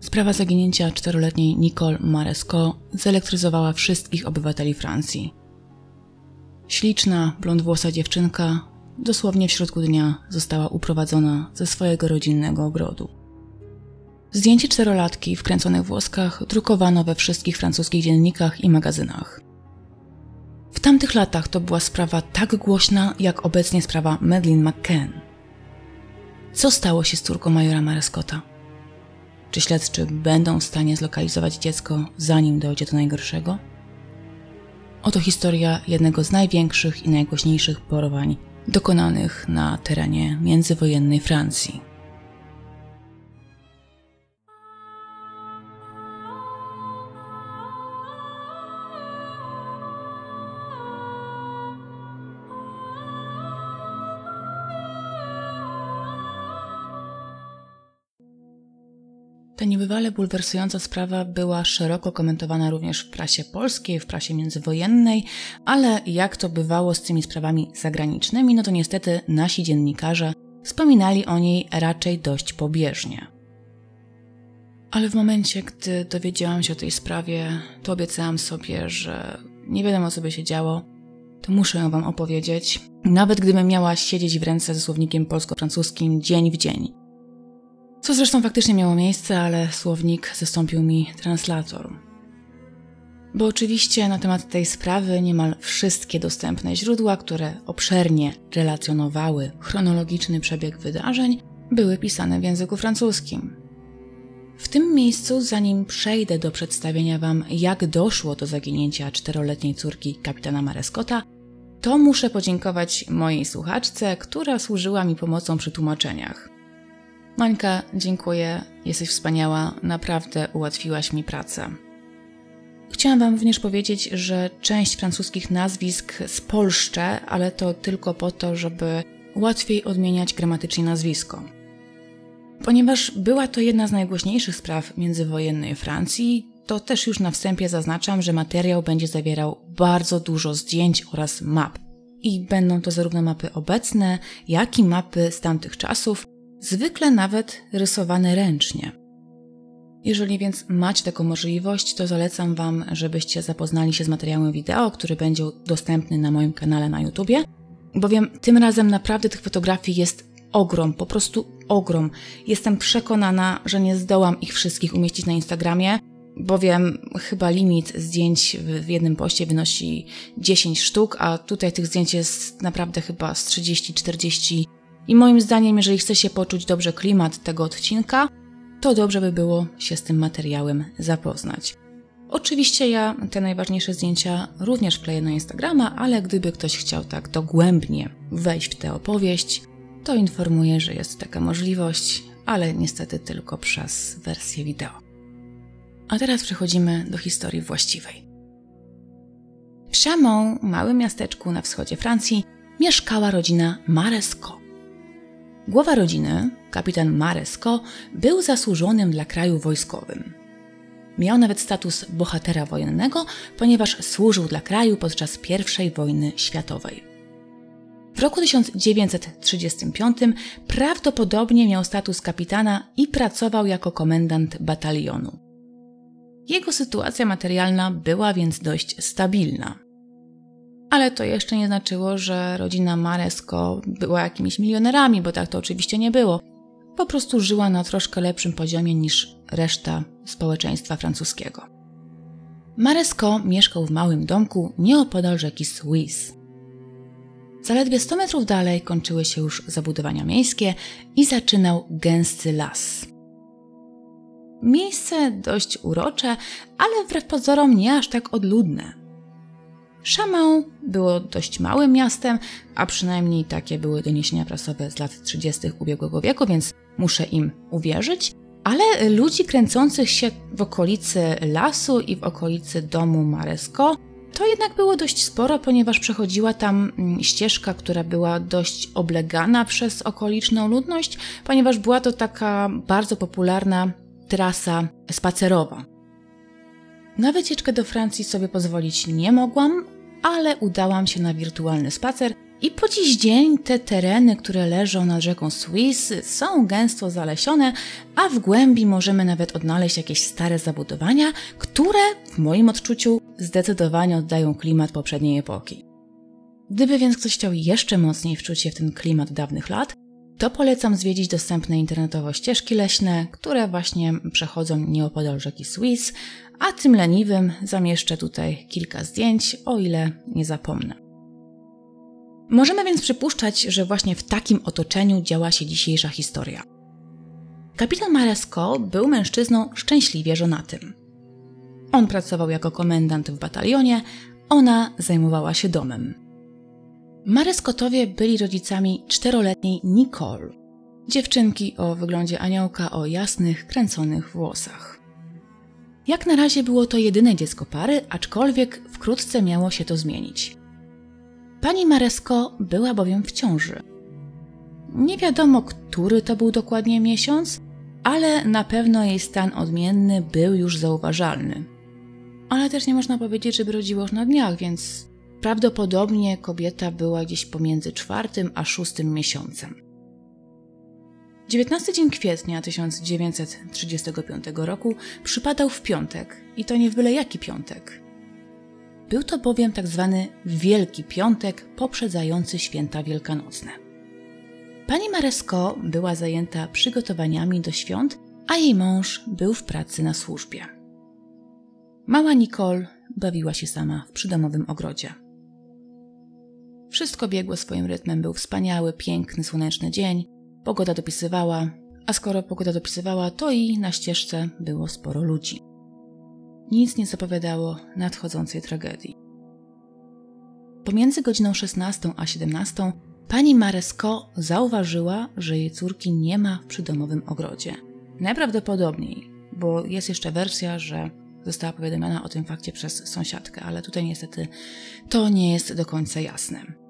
Sprawa zaginięcia czteroletniej Nicole Maresco zelektryzowała wszystkich obywateli Francji. Śliczna, blondwłosa dziewczynka dosłownie w środku dnia została uprowadzona ze swojego rodzinnego ogrodu. Zdjęcie czterolatki w kręconych włoskach drukowano we wszystkich francuskich dziennikach i magazynach. W tamtych latach to była sprawa tak głośna, jak obecnie sprawa Madeleine McCann. Co stało się z córką majora Marescota? Czy śledczy będą w stanie zlokalizować dziecko, zanim dojdzie do najgorszego? Oto historia jednego z największych i najgłośniejszych porowań dokonanych na terenie międzywojennej Francji. Niebywale bulwersująca sprawa była szeroko komentowana również w prasie polskiej, w prasie międzywojennej, ale jak to bywało z tymi sprawami zagranicznymi, no to niestety nasi dziennikarze wspominali o niej raczej dość pobieżnie. Ale w momencie, gdy dowiedziałam się o tej sprawie, to obiecałam sobie, że nie wiadomo co by się działo, to muszę ją wam opowiedzieć, nawet gdybym miała siedzieć w ręce ze słownikiem polsko-francuskim dzień w dzień. Co zresztą faktycznie miało miejsce, ale słownik zastąpił mi translator. Bo oczywiście na temat tej sprawy niemal wszystkie dostępne źródła, które obszernie relacjonowały chronologiczny przebieg wydarzeń, były pisane w języku francuskim. W tym miejscu, zanim przejdę do przedstawienia Wam, jak doszło do zaginięcia czteroletniej córki kapitana Marescota, to muszę podziękować mojej słuchaczce, która służyła mi pomocą przy tłumaczeniach. Mańka, dziękuję, jesteś wspaniała, naprawdę ułatwiłaś mi pracę. Chciałam Wam również powiedzieć, że część francuskich nazwisk spolszczę, ale to tylko po to, żeby łatwiej odmieniać gramatycznie nazwisko. Ponieważ była to jedna z najgłośniejszych spraw międzywojennej Francji, to też już na wstępie zaznaczam, że materiał będzie zawierał bardzo dużo zdjęć oraz map. I będą to zarówno mapy obecne, jak i mapy z tamtych czasów, zwykle nawet rysowane ręcznie. Jeżeli więc macie taką możliwość, to zalecam Wam, żebyście zapoznali się z materiałem wideo, który będzie dostępny na moim kanale na YouTubie, bowiem tym razem naprawdę tych fotografii jest ogrom, po prostu ogrom. Jestem przekonana, że nie zdołam ich wszystkich umieścić na Instagramie, bowiem chyba limit zdjęć w jednym poście wynosi 10 sztuk, a tutaj tych zdjęć jest naprawdę chyba z 30-40 i moim zdaniem, jeżeli chce się poczuć dobrze klimat tego odcinka, to dobrze by było się z tym materiałem zapoznać. Oczywiście ja te najważniejsze zdjęcia również wkleję na Instagrama, ale gdyby ktoś chciał tak dogłębnie wejść w tę opowieść, to informuję, że jest taka możliwość, ale niestety tylko przez wersję wideo. A teraz przechodzimy do historii właściwej. W Chamon, małym miasteczku na wschodzie Francji, mieszkała rodzina Maresco. Głowa rodziny, kapitan Maresco, był zasłużonym dla kraju wojskowym. Miał nawet status bohatera wojennego, ponieważ służył dla kraju podczas I wojny światowej. W roku 1935 prawdopodobnie miał status kapitana i pracował jako komendant batalionu. Jego sytuacja materialna była więc dość stabilna. Ale to jeszcze nie znaczyło, że rodzina Maresko była jakimiś milionerami, bo tak to oczywiście nie było. Po prostu żyła na troszkę lepszym poziomie niż reszta społeczeństwa francuskiego. Maresko mieszkał w małym domku nieopodal rzeki Suisse. Zaledwie 100 metrów dalej kończyły się już zabudowania miejskie i zaczynał gęsty las. Miejsce dość urocze, ale wbrew pozorom nie aż tak odludne. Chamon było dość małym miastem, a przynajmniej takie były doniesienia prasowe z lat 30. ubiegłego wieku, więc muszę im uwierzyć. Ale ludzi kręcących się w okolicy lasu i w okolicy domu Maresko to jednak było dość sporo, ponieważ przechodziła tam mm, ścieżka, która była dość oblegana przez okoliczną ludność, ponieważ była to taka bardzo popularna trasa spacerowa. Na wycieczkę do Francji sobie pozwolić nie mogłam, ale udałam się na wirtualny spacer, I po dziś dzień te tereny, które leżą nad rzeką Swiss, są gęsto zalesione, a w głębi możemy nawet odnaleźć jakieś stare zabudowania, które w moim odczuciu zdecydowanie oddają klimat poprzedniej epoki. Gdyby więc ktoś chciał jeszcze mocniej wczuć się w ten klimat dawnych lat, to polecam zwiedzić dostępne internetowo ścieżki leśne, które właśnie przechodzą nieopodal rzeki Swiss, a tym leniwym zamieszczę tutaj kilka zdjęć, o ile nie zapomnę. Możemy więc przypuszczać, że właśnie w takim otoczeniu działa się dzisiejsza historia. Kapitan Maresco był mężczyzną szczęśliwie żonatym. On pracował jako komendant w batalionie, ona zajmowała się domem. Mareskotowie byli rodzicami czteroletniej Nicole, dziewczynki o wyglądzie aniołka o jasnych, kręconych włosach. Jak na razie było to jedyne dziecko pary, aczkolwiek wkrótce miało się to zmienić. Pani Maresko była bowiem w ciąży. Nie wiadomo, który to był dokładnie miesiąc, ale na pewno jej stan odmienny był już zauważalny. Ale też nie można powiedzieć, żeby rodziło już na dniach, więc Prawdopodobnie kobieta była gdzieś pomiędzy czwartym a szóstym miesiącem. 19 dzień kwietnia 1935 roku przypadał w piątek i to nie w byle jaki piątek. Był to bowiem tak zwany Wielki Piątek poprzedzający święta wielkanocne. Pani Maresko była zajęta przygotowaniami do świąt, a jej mąż był w pracy na służbie. Mała Nicole bawiła się sama w przydomowym ogrodzie. Wszystko biegło swoim rytmem, był wspaniały, piękny, słoneczny dzień. Pogoda dopisywała, a skoro pogoda dopisywała, to i na ścieżce było sporo ludzi. Nic nie zapowiadało nadchodzącej tragedii. Pomiędzy godziną 16 a 17 pani Maresko zauważyła, że jej córki nie ma w przydomowym ogrodzie. Najprawdopodobniej, bo jest jeszcze wersja, że została powiadomiona o tym fakcie przez sąsiadkę, ale tutaj niestety to nie jest do końca jasne.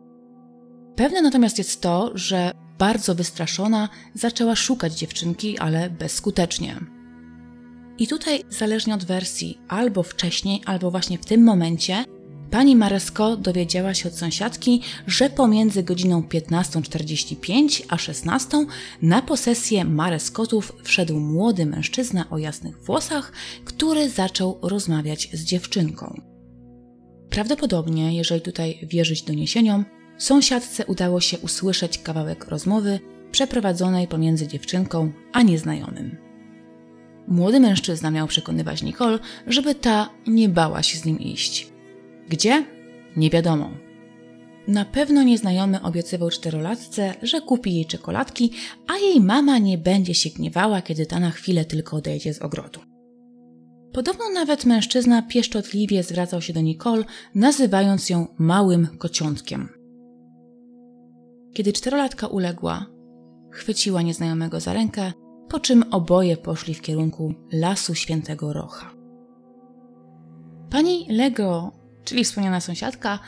Pewne natomiast jest to, że bardzo wystraszona zaczęła szukać dziewczynki, ale bezskutecznie. I tutaj, zależnie od wersji, albo wcześniej, albo właśnie w tym momencie, pani Maresko dowiedziała się od sąsiadki, że pomiędzy godziną 15.45 a 16 na posesję Mareskotów wszedł młody mężczyzna o jasnych włosach, który zaczął rozmawiać z dziewczynką. Prawdopodobnie, jeżeli tutaj wierzyć doniesieniom, Sąsiadce udało się usłyszeć kawałek rozmowy przeprowadzonej pomiędzy dziewczynką a nieznajomym. Młody mężczyzna miał przekonywać Nicole, żeby ta nie bała się z nim iść. Gdzie? Nie wiadomo. Na pewno nieznajomy obiecywał czterolatce, że kupi jej czekoladki, a jej mama nie będzie się gniewała, kiedy ta na chwilę tylko odejdzie z ogrodu. Podobno nawet mężczyzna pieszczotliwie zwracał się do Nicole, nazywając ją małym kociątkiem. Kiedy czterolatka uległa, chwyciła nieznajomego za rękę, po czym oboje poszli w kierunku lasu świętego Rocha. Pani Lego, czyli wspomniana sąsiadka,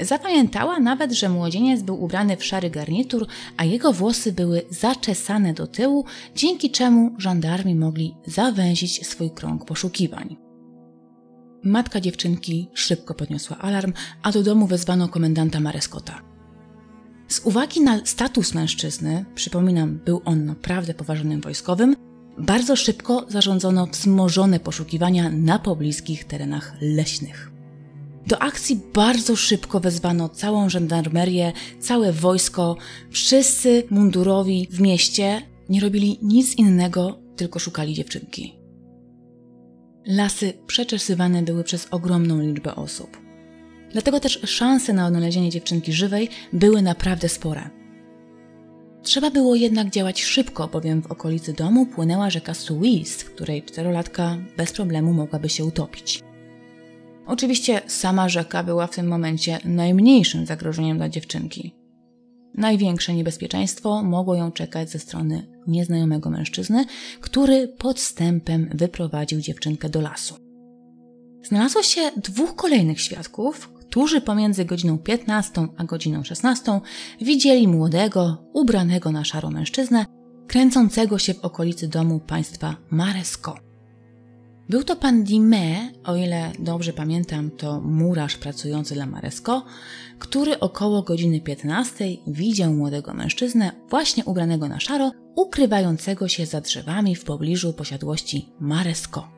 zapamiętała nawet, że młodzieniec był ubrany w szary garnitur, a jego włosy były zaczesane do tyłu, dzięki czemu żandarmi mogli zawęzić swój krąg poszukiwań. Matka dziewczynki szybko podniosła alarm, a do domu wezwano komendanta Mareskota. Z uwagi na status mężczyzny, przypominam, był on naprawdę poważnym wojskowym, bardzo szybko zarządzono wzmożone poszukiwania na pobliskich terenach leśnych. Do akcji bardzo szybko wezwano całą żandarmerię, całe wojsko, wszyscy mundurowi w mieście nie robili nic innego, tylko szukali dziewczynki. Lasy przeczesywane były przez ogromną liczbę osób. Dlatego też szanse na odnalezienie dziewczynki żywej były naprawdę spore. Trzeba było jednak działać szybko, bowiem w okolicy domu płynęła rzeka Suisse, w której czterolatka bez problemu mogłaby się utopić. Oczywiście sama rzeka była w tym momencie najmniejszym zagrożeniem dla dziewczynki. Największe niebezpieczeństwo mogło ją czekać ze strony nieznajomego mężczyzny, który podstępem wyprowadził dziewczynkę do lasu. Znalazło się dwóch kolejnych świadków, którzy pomiędzy godziną 15 a godziną 16 widzieli młodego, ubranego na szaro mężczyznę, kręcącego się w okolicy domu państwa Maresko. Był to pan Dime, o ile dobrze pamiętam, to murarz pracujący dla Maresco, który około godziny 15 widział młodego mężczyznę, właśnie ubranego na szaro, ukrywającego się za drzewami w pobliżu posiadłości Maresco.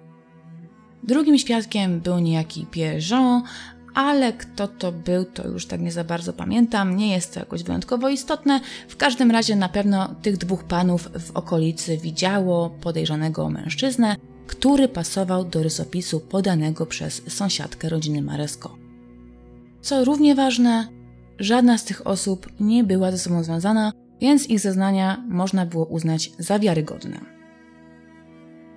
Drugim świadkiem był niejaki Pierre Jean, ale kto to był, to już tak nie za bardzo pamiętam, nie jest to jakoś wyjątkowo istotne. W każdym razie na pewno tych dwóch panów w okolicy widziało podejrzanego mężczyznę, który pasował do rysopisu podanego przez sąsiadkę rodziny Maresko. Co równie ważne, żadna z tych osób nie była ze sobą związana, więc ich zeznania można było uznać za wiarygodne.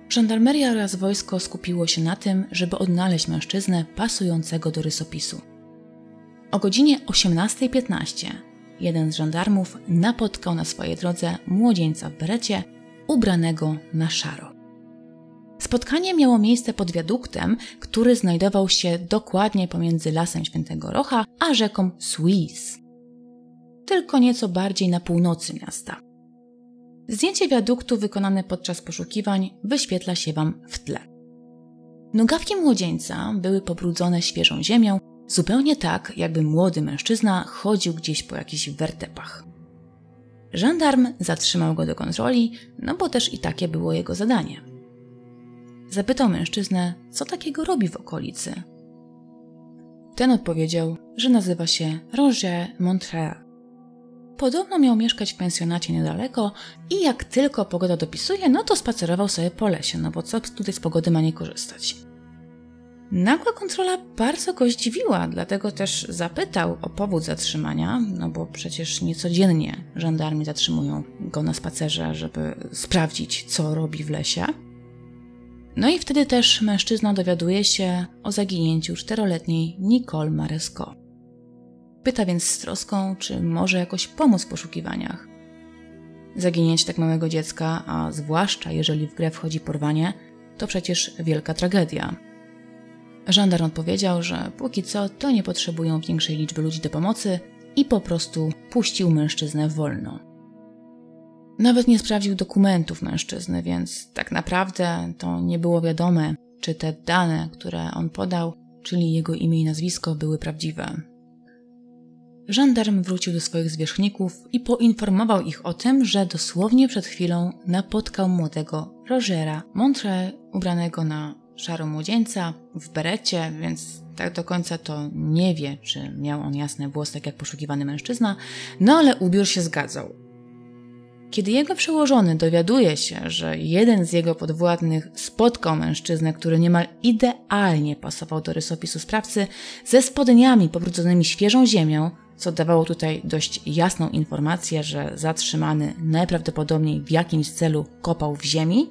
Żandarmeria oraz wojsko skupiło się na tym, żeby odnaleźć mężczyznę pasującego do rysopisu. O godzinie 18.15 jeden z żandarmów napotkał na swojej drodze młodzieńca w berecie ubranego na szaro. Spotkanie miało miejsce pod wiaduktem, który znajdował się dokładnie pomiędzy lasem Świętego Rocha a rzeką Suisse, tylko nieco bardziej na północy miasta. Zdjęcie wiaduktu wykonane podczas poszukiwań wyświetla się Wam w tle. Nogawki młodzieńca były pobrudzone świeżą ziemią, zupełnie tak, jakby młody mężczyzna chodził gdzieś po jakichś wertepach. Żandarm zatrzymał go do kontroli, no bo też i takie było jego zadanie. Zapytał mężczyznę, co takiego robi w okolicy. Ten odpowiedział, że nazywa się Roger Montreux. Podobno miał mieszkać w pensjonacie niedaleko i jak tylko pogoda dopisuje, no to spacerował sobie po lesie, no bo co tutaj z pogody ma nie korzystać. Nagła kontrola bardzo go zdziwiła, dlatego też zapytał o powód zatrzymania, no bo przecież niecodziennie żandarmi zatrzymują go na spacerze, żeby sprawdzić, co robi w lesie. No i wtedy też mężczyzna dowiaduje się o zaginięciu czteroletniej Nicole Maresco. Pyta więc z troską, czy może jakoś pomóc w poszukiwaniach. Zaginięcie tak małego dziecka, a zwłaszcza jeżeli w grę wchodzi porwanie, to przecież wielka tragedia. Żandarm odpowiedział, że póki co to nie potrzebują większej liczby ludzi do pomocy i po prostu puścił mężczyznę wolno. Nawet nie sprawdził dokumentów mężczyzny, więc tak naprawdę to nie było wiadome, czy te dane, które on podał, czyli jego imię i nazwisko, były prawdziwe. Żandarm wrócił do swoich zwierzchników i poinformował ich o tym, że dosłownie przed chwilą napotkał młodego Rogera Montre, ubranego na szaro młodzieńca, w berecie, więc tak do końca to nie wie, czy miał on jasne włosy, tak jak poszukiwany mężczyzna, no ale ubiór się zgadzał. Kiedy jego przełożony dowiaduje się, że jeden z jego podwładnych spotkał mężczyznę, który niemal idealnie pasował do rysopisu sprawcy, ze spodniami pobrudzonymi świeżą ziemią, co dawało tutaj dość jasną informację, że zatrzymany najprawdopodobniej w jakimś celu kopał w ziemi,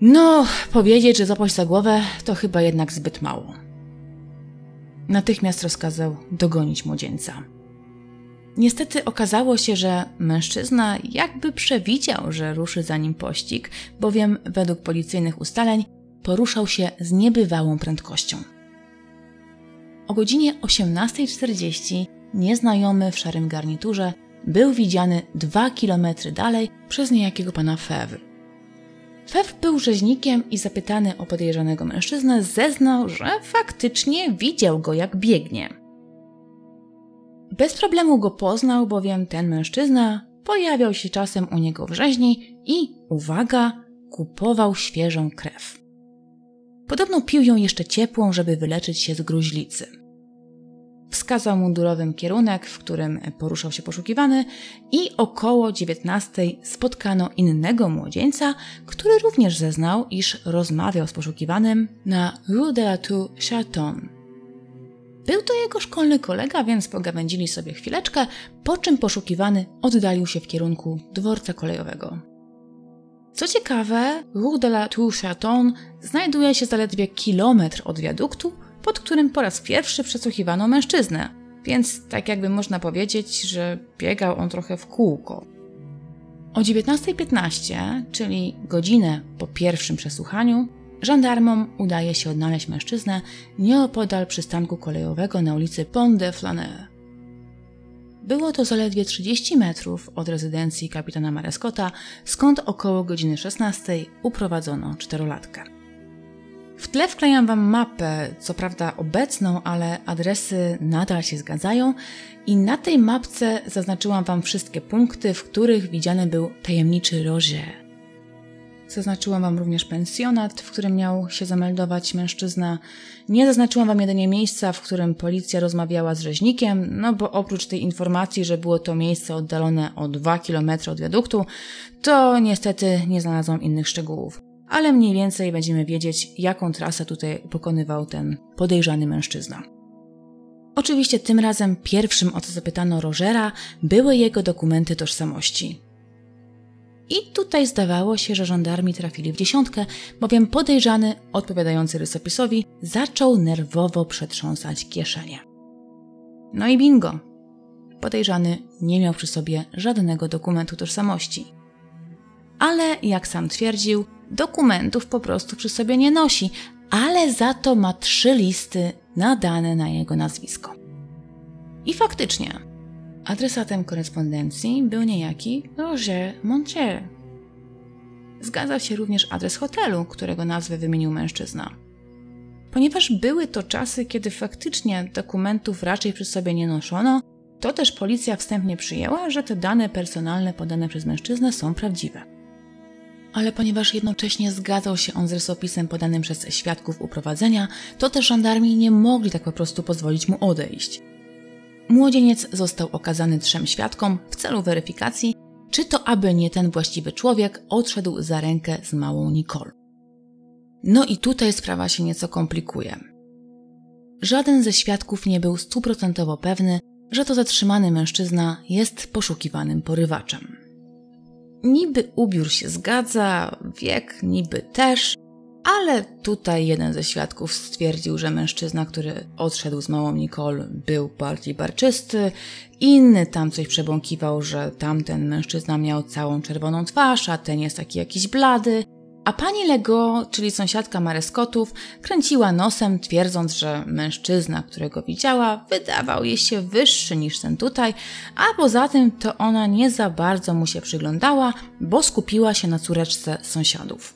no, powiedzieć, że zapaść za głowę, to chyba jednak zbyt mało. Natychmiast rozkazał dogonić młodzieńca. Niestety okazało się, że mężczyzna jakby przewidział, że ruszy za nim pościg, bowiem według policyjnych ustaleń poruszał się z niebywałą prędkością. O godzinie 18.40 nieznajomy w szarym garniturze był widziany dwa kilometry dalej przez niejakiego pana Fewr. Fewr był rzeźnikiem i zapytany o podejrzanego mężczyznę zeznał, że faktycznie widział go jak biegnie. Bez problemu go poznał, bowiem ten mężczyzna pojawiał się czasem u niego w rzeźni i, uwaga, kupował świeżą krew. Podobno pił ją jeszcze ciepłą, żeby wyleczyć się z gruźlicy. Wskazał mundurowym kierunek, w którym poruszał się poszukiwany i około 19 spotkano innego młodzieńca, który również zeznał, iż rozmawiał z poszukiwanym na Rue de la Tour Chaton, był to jego szkolny kolega, więc pogawędzili sobie chwileczkę, po czym poszukiwany oddalił się w kierunku dworca kolejowego. Co ciekawe, Rue de la Tour Chaton znajduje się zaledwie kilometr od wiaduktu, pod którym po raz pierwszy przesłuchiwano mężczyznę, więc tak jakby można powiedzieć, że biegał on trochę w kółko. O 19.15, czyli godzinę po pierwszym przesłuchaniu, Żandarmom udaje się odnaleźć mężczyznę nieopodal przystanku kolejowego na ulicy Pont de Flaneur. Było to zaledwie 30 metrów od rezydencji kapitana Marescota, skąd około godziny 16 uprowadzono czterolatkę. W tle wklejam Wam mapę, co prawda obecną, ale adresy nadal się zgadzają i na tej mapce zaznaczyłam Wam wszystkie punkty, w których widziany był tajemniczy Roger. Zaznaczyłam Wam również pensjonat, w którym miał się zameldować mężczyzna. Nie zaznaczyłam Wam jedynie miejsca, w którym policja rozmawiała z rzeźnikiem, no bo oprócz tej informacji, że było to miejsce oddalone o 2 km od wiaduktu, to niestety nie znalazłam innych szczegółów. Ale mniej więcej będziemy wiedzieć, jaką trasę tutaj pokonywał ten podejrzany mężczyzna. Oczywiście tym razem pierwszym, o co zapytano Rogera, były jego dokumenty tożsamości. I tutaj zdawało się, że żandarmi trafili w dziesiątkę, bowiem podejrzany, odpowiadający rysopisowi, zaczął nerwowo przetrząsać kieszenie. No i bingo! Podejrzany nie miał przy sobie żadnego dokumentu tożsamości. Ale, jak sam twierdził, dokumentów po prostu przy sobie nie nosi, ale za to ma trzy listy nadane na jego nazwisko. I faktycznie, Adresatem korespondencji był niejaki Roger Montier. Zgadzał się również adres hotelu, którego nazwę wymienił mężczyzna. Ponieważ były to czasy, kiedy faktycznie dokumentów raczej przy sobie nie noszono, to też policja wstępnie przyjęła, że te dane personalne podane przez mężczyznę są prawdziwe. Ale ponieważ jednocześnie zgadzał się on z rysopisem podanym przez świadków uprowadzenia, to też żandarmi nie mogli tak po prostu pozwolić mu odejść. Młodzieniec został okazany trzem świadkom w celu weryfikacji, czy to aby nie ten właściwy człowiek odszedł za rękę z małą Nicole. No i tutaj sprawa się nieco komplikuje. Żaden ze świadków nie był stuprocentowo pewny, że to zatrzymany mężczyzna jest poszukiwanym porywaczem. Niby ubiór się zgadza, wiek niby też, ale tutaj jeden ze świadków stwierdził, że mężczyzna, który odszedł z małą Nicole, był bardziej barczysty. Inny tam coś przebąkiwał, że tamten mężczyzna miał całą czerwoną twarz, a ten jest taki jakiś blady. A pani Lego, czyli sąsiadka Mareskotów, kręciła nosem, twierdząc, że mężczyzna, którego widziała, wydawał jej się wyższy niż ten tutaj, a poza tym to ona nie za bardzo mu się przyglądała, bo skupiła się na córeczce sąsiadów.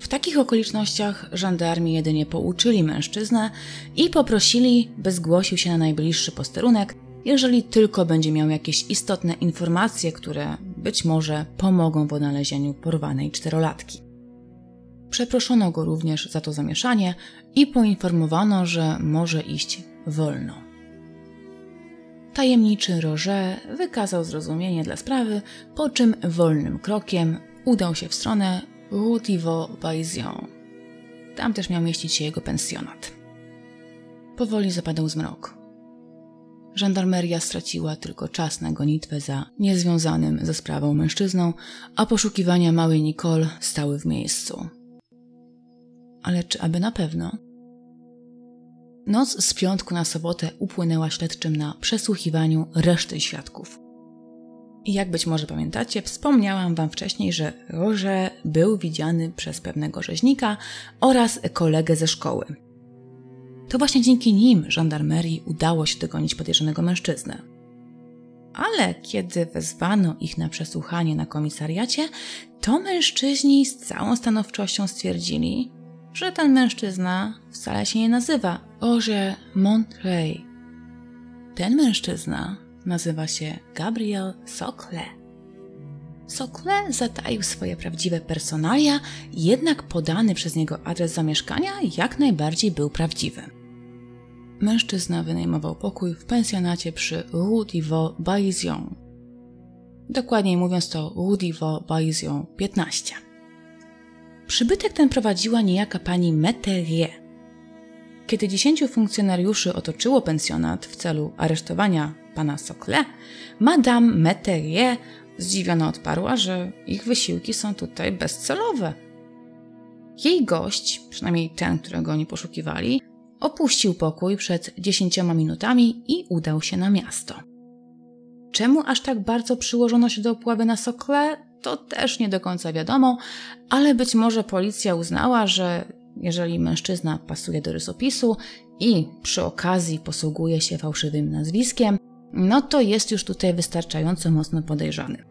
W takich okolicznościach żandarmi jedynie pouczyli mężczyznę i poprosili, by zgłosił się na najbliższy posterunek, jeżeli tylko będzie miał jakieś istotne informacje, które być może pomogą w odnalezieniu porwanej czterolatki. Przeproszono go również za to zamieszanie i poinformowano, że może iść wolno. Tajemniczy Roger wykazał zrozumienie dla sprawy, po czym wolnym krokiem udał się w stronę Routivo Baision. Tam też miał mieścić się jego pensjonat. Powoli zapadał zmrok. Żandarmeria straciła tylko czas na gonitwę za niezwiązanym ze sprawą mężczyzną, a poszukiwania małej Nicole stały w miejscu. Ale czy aby na pewno? Noc z piątku na sobotę upłynęła śledczym na przesłuchiwaniu reszty świadków. Jak być może pamiętacie, wspomniałam Wam wcześniej, że Roże był widziany przez pewnego rzeźnika oraz kolegę ze szkoły. To właśnie dzięki nim żandarmerii udało się dogonić podejrzanego mężczyznę. Ale kiedy wezwano ich na przesłuchanie na komisariacie, to mężczyźni z całą stanowczością stwierdzili, że ten mężczyzna wcale się nie nazywa Roger Montrey. Ten mężczyzna nazywa się Gabriel Sokle. Sokle zataił swoje prawdziwe personalia, jednak podany przez niego adres zamieszkania jak najbardziej był prawdziwy. Mężczyzna wynajmował pokój w pensjonacie przy Rue d'Ivo Baision. Dokładniej mówiąc to Rue d'Ivo Baision 15. Przybytek ten prowadziła niejaka pani Meterier. Kiedy dziesięciu funkcjonariuszy otoczyło pensjonat w celu aresztowania pana Sokle, Madame Meterier zdziwiona odparła, że ich wysiłki są tutaj bezcelowe. Jej gość, przynajmniej ten, którego oni poszukiwali, opuścił pokój przed dziesięcioma minutami i udał się na miasto. Czemu aż tak bardzo przyłożono się do opławy na Sokle, to też nie do końca wiadomo, ale być może policja uznała, że jeżeli mężczyzna pasuje do rysopisu i przy okazji posługuje się fałszywym nazwiskiem, no to jest już tutaj wystarczająco mocno podejrzany.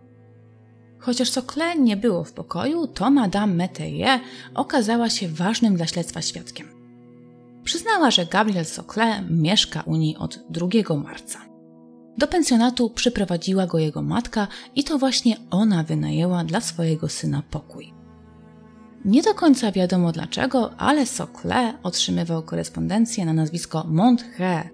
Chociaż Sokle nie było w pokoju, to Madame Métayer okazała się ważnym dla śledztwa świadkiem. Przyznała, że Gabriel Sokle mieszka u niej od 2 marca. Do pensjonatu przyprowadziła go jego matka i to właśnie ona wynajęła dla swojego syna pokój. Nie do końca wiadomo dlaczego, ale Sokle otrzymywał korespondencję na nazwisko Montré.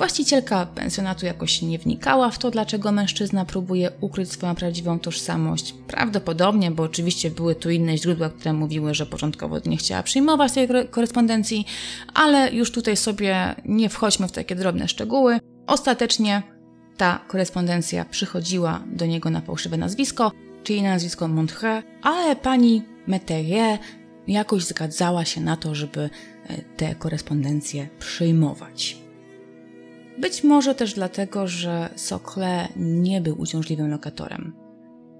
Właścicielka pensjonatu jakoś nie wnikała w to, dlaczego mężczyzna próbuje ukryć swoją prawdziwą tożsamość. Prawdopodobnie, bo oczywiście były tu inne źródła, które mówiły, że początkowo nie chciała przyjmować tej korespondencji, ale już tutaj sobie nie wchodźmy w takie drobne szczegóły. Ostatecznie ta korespondencja przychodziła do niego na fałszywe nazwisko, czyli na nazwisko Montreux, ale pani Meterie jakoś zgadzała się na to, żeby e, te korespondencje przyjmować. Być może też dlatego, że Sokle nie był uciążliwym lokatorem.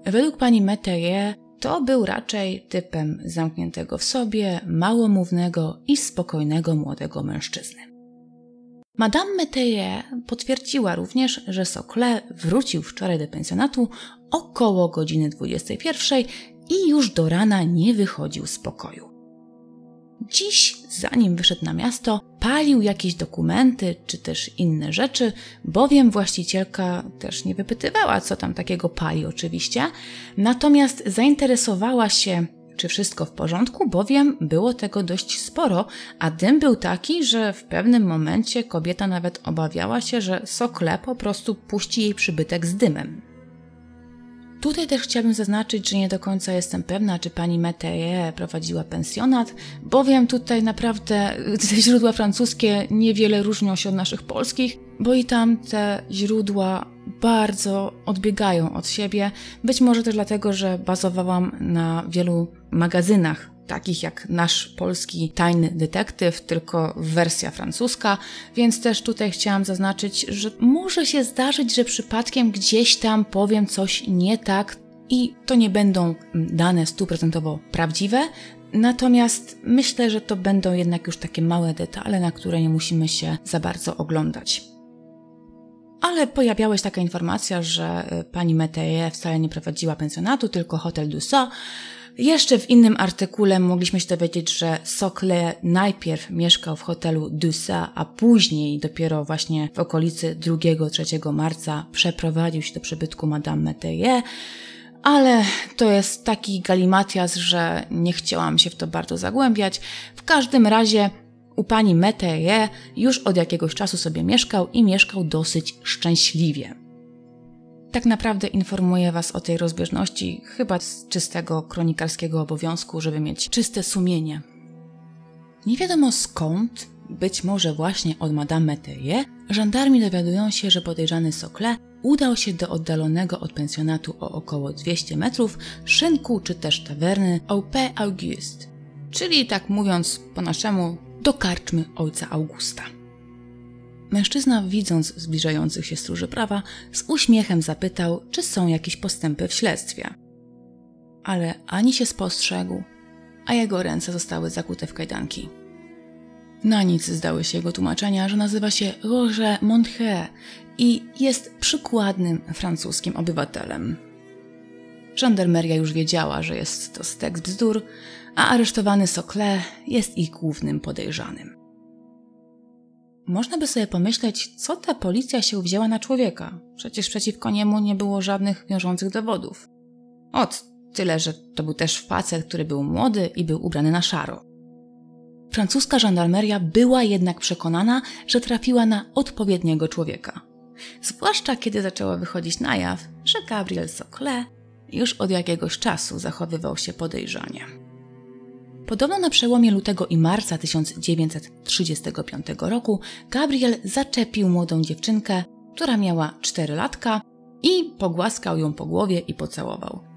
Według pani Meterie to był raczej typem zamkniętego w sobie, małomównego i spokojnego młodego mężczyzny. Madame Meteyer potwierdziła również, że Sokle wrócił wczoraj do pensjonatu około godziny 21 i już do rana nie wychodził z pokoju. Dziś, zanim wyszedł na miasto, palił jakieś dokumenty czy też inne rzeczy, bowiem właścicielka też nie wypytywała, co tam takiego pali, oczywiście. Natomiast zainteresowała się, czy wszystko w porządku, bowiem było tego dość sporo, a dym był taki, że w pewnym momencie kobieta nawet obawiała się, że Sokle po prostu puści jej przybytek z dymem. Tutaj też chciałabym zaznaczyć, że nie do końca jestem pewna, czy pani Meteye prowadziła pensjonat, bowiem tutaj naprawdę te źródła francuskie niewiele różnią się od naszych polskich, bo i tam te źródła bardzo odbiegają od siebie. Być może też dlatego, że bazowałam na wielu magazynach takich jak nasz polski tajny detektyw, tylko wersja francuska, więc też tutaj chciałam zaznaczyć, że może się zdarzyć, że przypadkiem gdzieś tam powiem coś nie tak i to nie będą dane stuprocentowo prawdziwe, Natomiast myślę, że to będą jednak już takie małe detale, na które nie musimy się za bardzo oglądać. Ale pojawiała się taka informacja, że y, pani Meteye wcale nie prowadziła pensjonatu, tylko hotel Dussault, jeszcze w innym artykule mogliśmy się dowiedzieć, że Sokle najpierw mieszkał w hotelu Dusa, a później dopiero właśnie w okolicy 2-3 marca przeprowadził się do przybytku Madame Meteye. Ale to jest taki galimatias, że nie chciałam się w to bardzo zagłębiać. W każdym razie u pani Meteye już od jakiegoś czasu sobie mieszkał i mieszkał dosyć szczęśliwie tak naprawdę informuję Was o tej rozbieżności chyba z czystego kronikarskiego obowiązku, żeby mieć czyste sumienie. Nie wiadomo skąd, być może właśnie od Madame Meteye, żandarmi dowiadują się, że podejrzany Sokle udał się do oddalonego od pensjonatu o około 200 metrów szynku czy też tawerny Aupe Auguste, czyli tak mówiąc po naszemu do karczmy ojca Augusta. Mężczyzna, widząc zbliżających się stróży prawa, z uśmiechem zapytał, czy są jakieś postępy w śledztwie. Ale ani się spostrzegł, a jego ręce zostały zakute w kajdanki. Na nic zdały się jego tłumaczenia, że nazywa się Roger Montré i jest przykładnym francuskim obywatelem. Żandarmeria już wiedziała, że jest to stek bzdur, a aresztowany Sokle jest ich głównym podejrzanym. Można by sobie pomyśleć, co ta policja się wzięła na człowieka. Przecież przeciwko niemu nie było żadnych wiążących dowodów. Ot, tyle, że to był też facet, który był młody i był ubrany na szaro. Francuska żandarmeria była jednak przekonana, że trafiła na odpowiedniego człowieka. Zwłaszcza kiedy zaczęła wychodzić na jaw, że Gabriel Sokle już od jakiegoś czasu zachowywał się podejrzanie. Podobno na przełomie lutego i marca 1935 roku Gabriel zaczepił młodą dziewczynkę, która miała 4 latka i pogłaskał ją po głowie i pocałował.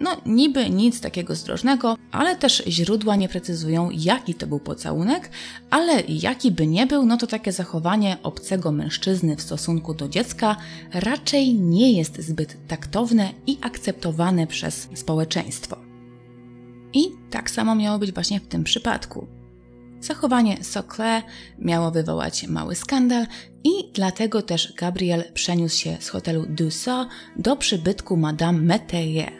No, niby nic takiego zdrożnego, ale też źródła nie precyzują, jaki to był pocałunek, ale jaki by nie był, no to takie zachowanie obcego mężczyzny w stosunku do dziecka raczej nie jest zbyt taktowne i akceptowane przez społeczeństwo. I tak samo miało być właśnie w tym przypadku. Zachowanie Socle miało wywołać mały skandal i dlatego też Gabriel przeniósł się z hotelu Dussault do przybytku Madame Métayer.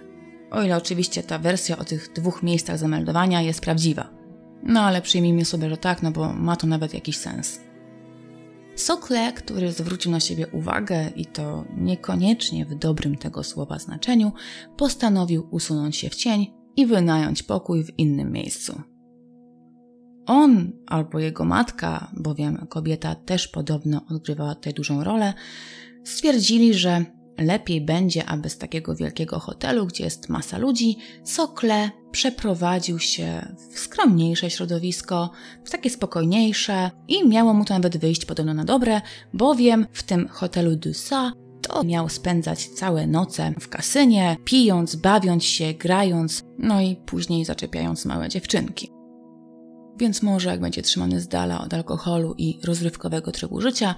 O ile oczywiście ta wersja o tych dwóch miejscach zameldowania jest prawdziwa. No ale przyjmijmy sobie, że tak, no bo ma to nawet jakiś sens. Sokle, który zwrócił na siebie uwagę i to niekoniecznie w dobrym tego słowa znaczeniu, postanowił usunąć się w cień i wynająć pokój w innym miejscu. On albo jego matka, bowiem kobieta też podobno odgrywała tutaj dużą rolę, stwierdzili, że lepiej będzie, aby z takiego wielkiego hotelu, gdzie jest masa ludzi, Sokle przeprowadził się w skromniejsze środowisko, w takie spokojniejsze i miało mu to nawet wyjść podobno na dobre, bowiem w tym hotelu Dusa to miał spędzać całe noce w kasynie, pijąc, bawiąc się, grając, no i później zaczepiając małe dziewczynki. Więc może jak będzie trzymany z dala od alkoholu i rozrywkowego trybu życia,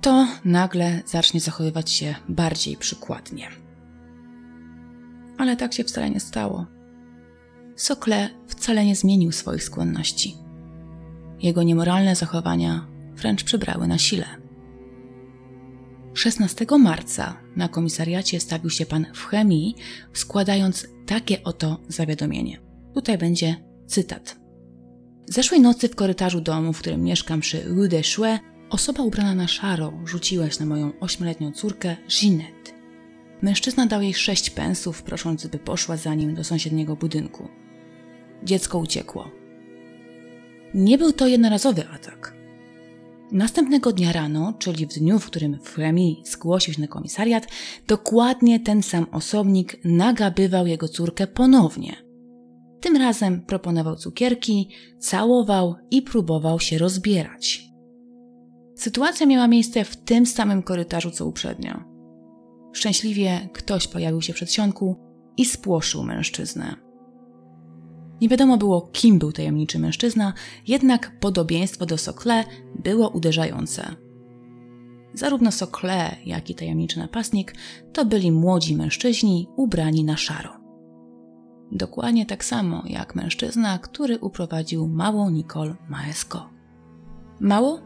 to nagle zacznie zachowywać się bardziej przykładnie. Ale tak się wcale nie stało. Sokle wcale nie zmienił swoich skłonności. Jego niemoralne zachowania wręcz przybrały na sile. 16 marca na komisariacie stawił się pan w chemii, składając takie oto zawiadomienie. Tutaj będzie cytat. Zeszłej nocy w korytarzu domu, w którym mieszkam przy Rue des Chouets, osoba ubrana na szaro rzuciła się na moją ośmioletnią córkę Ginette. Mężczyzna dał jej sześć pensów, prosząc, by poszła za nim do sąsiedniego budynku. Dziecko uciekło. Nie był to jednorazowy atak. Następnego dnia rano, czyli w dniu, w którym Fremi zgłosił się na komisariat, dokładnie ten sam osobnik nagabywał jego córkę ponownie. Tym razem proponował cukierki, całował i próbował się rozbierać. Sytuacja miała miejsce w tym samym korytarzu co uprzednio. Szczęśliwie ktoś pojawił się przed sionku i spłoszył mężczyznę. Nie wiadomo było, kim był tajemniczy mężczyzna, jednak podobieństwo do Sokle było uderzające. Zarówno Sokle, jak i tajemniczy napastnik to byli młodzi mężczyźni ubrani na szaro. Dokładnie tak samo jak mężczyzna, który uprowadził małą Nicole Maesko. Mało?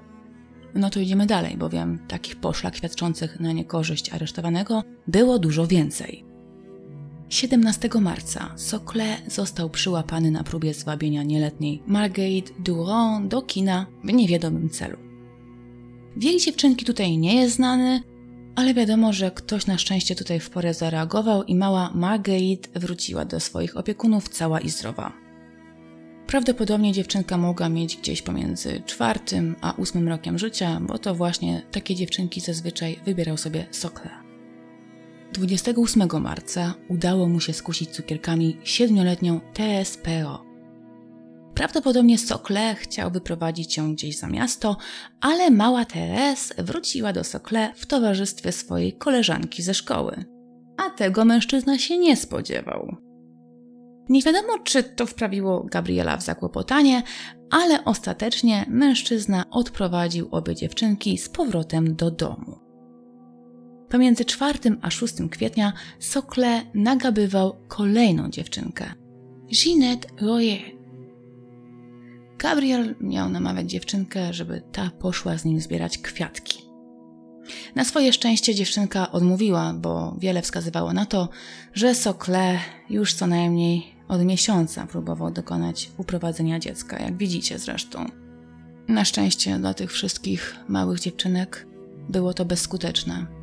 No to idziemy dalej, bowiem takich poszlak świadczących na niekorzyść aresztowanego było dużo więcej. 17 marca Sokle został przyłapany na próbie zwabienia nieletniej Marguerite Durand do kina w niewiadomym celu. Wiek dziewczynki tutaj nie jest znany, ale wiadomo, że ktoś na szczęście tutaj w porę zareagował i mała Marguerite wróciła do swoich opiekunów cała i zdrowa. Prawdopodobnie dziewczynka mogła mieć gdzieś pomiędzy czwartym a ósmym rokiem życia, bo to właśnie takie dziewczynki zazwyczaj wybierał sobie Sokle. 28 marca udało mu się skusić cukierkami siedmioletnią TSPO, Prawdopodobnie Sokle chciał wyprowadzić ją gdzieś za miasto, ale mała Teres wróciła do Sokle w towarzystwie swojej koleżanki ze szkoły. A tego mężczyzna się nie spodziewał. Nie wiadomo, czy to wprawiło Gabriela w zakłopotanie, ale ostatecznie mężczyzna odprowadził obie dziewczynki z powrotem do domu. Pomiędzy 4 a 6 kwietnia Sokle nagabywał kolejną dziewczynkę. Ginette Royer. Gabriel miał namawiać dziewczynkę, żeby ta poszła z nim zbierać kwiatki. Na swoje szczęście dziewczynka odmówiła, bo wiele wskazywało na to, że Sokle już co najmniej od miesiąca próbował dokonać uprowadzenia dziecka, jak widzicie zresztą. Na szczęście dla tych wszystkich małych dziewczynek było to bezskuteczne.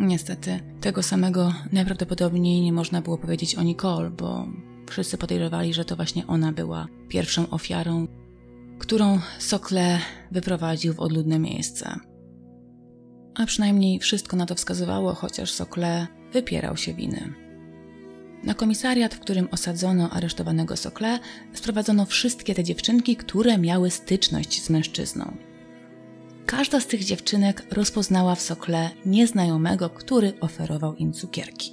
Niestety, tego samego najprawdopodobniej nie można było powiedzieć o Nicole, bo Wszyscy podejrzewali, że to właśnie ona była pierwszą ofiarą, którą Sokle wyprowadził w odludne miejsce. A przynajmniej wszystko na to wskazywało, chociaż Sokle wypierał się winy. Na komisariat, w którym osadzono aresztowanego Sokle, sprowadzono wszystkie te dziewczynki, które miały styczność z mężczyzną. Każda z tych dziewczynek rozpoznała w Sokle nieznajomego, który oferował im cukierki.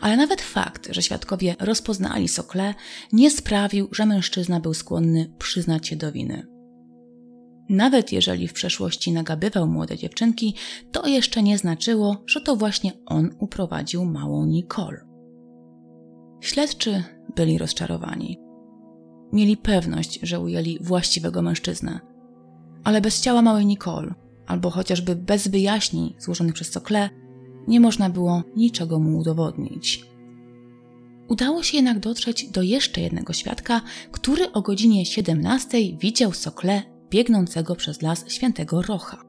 Ale nawet fakt, że świadkowie rozpoznali Sokle, nie sprawił, że mężczyzna był skłonny przyznać się do winy. Nawet jeżeli w przeszłości nagabywał młode dziewczynki, to jeszcze nie znaczyło, że to właśnie on uprowadził małą Nicole. Śledczy byli rozczarowani. mieli pewność, że ujęli właściwego mężczyznę. Ale bez ciała małej Nicole, albo chociażby bez wyjaśnień złożonych przez Sokle, nie można było niczego mu udowodnić. Udało się jednak dotrzeć do jeszcze jednego świadka, który o godzinie 17 widział Sokle biegnącego przez las świętego Rocha.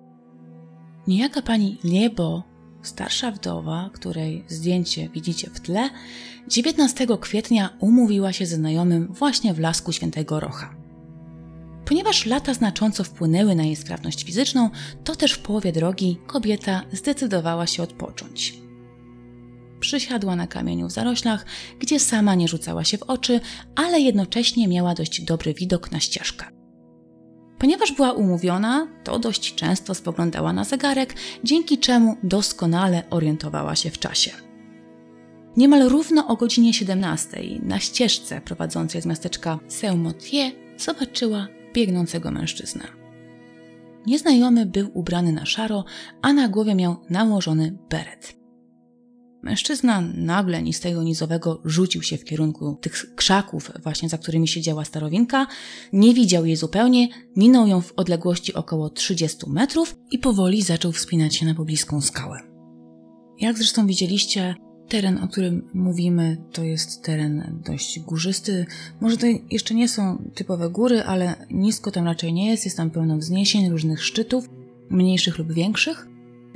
Niejaka pani Liebo, starsza wdowa, której zdjęcie widzicie w tle, 19 kwietnia umówiła się ze znajomym właśnie w lasku świętego Rocha. Ponieważ lata znacząco wpłynęły na jej sprawność fizyczną, to też w połowie drogi kobieta zdecydowała się odpocząć. Przysiadła na kamieniu w zaroślach, gdzie sama nie rzucała się w oczy, ale jednocześnie miała dość dobry widok na ścieżkę. Ponieważ była umówiona, to dość często spoglądała na zegarek, dzięki czemu doskonale orientowała się w czasie. Niemal równo o godzinie 17 na ścieżce prowadzącej z miasteczka Saint-Motier zobaczyła biegnącego mężczyznę. Nieznajomy był ubrany na szaro, a na głowie miał nałożony beret. Mężczyzna nagle ni z tego nizowego rzucił się w kierunku tych krzaków, właśnie za którymi siedziała starowinka, nie widział jej zupełnie, minął ją w odległości około 30 metrów i powoli zaczął wspinać się na pobliską skałę. Jak zresztą widzieliście, teren, o którym mówimy, to jest teren dość górzysty. Może to jeszcze nie są typowe góry, ale nisko tam raczej nie jest, jest tam pełno wzniesień, różnych szczytów, mniejszych lub większych.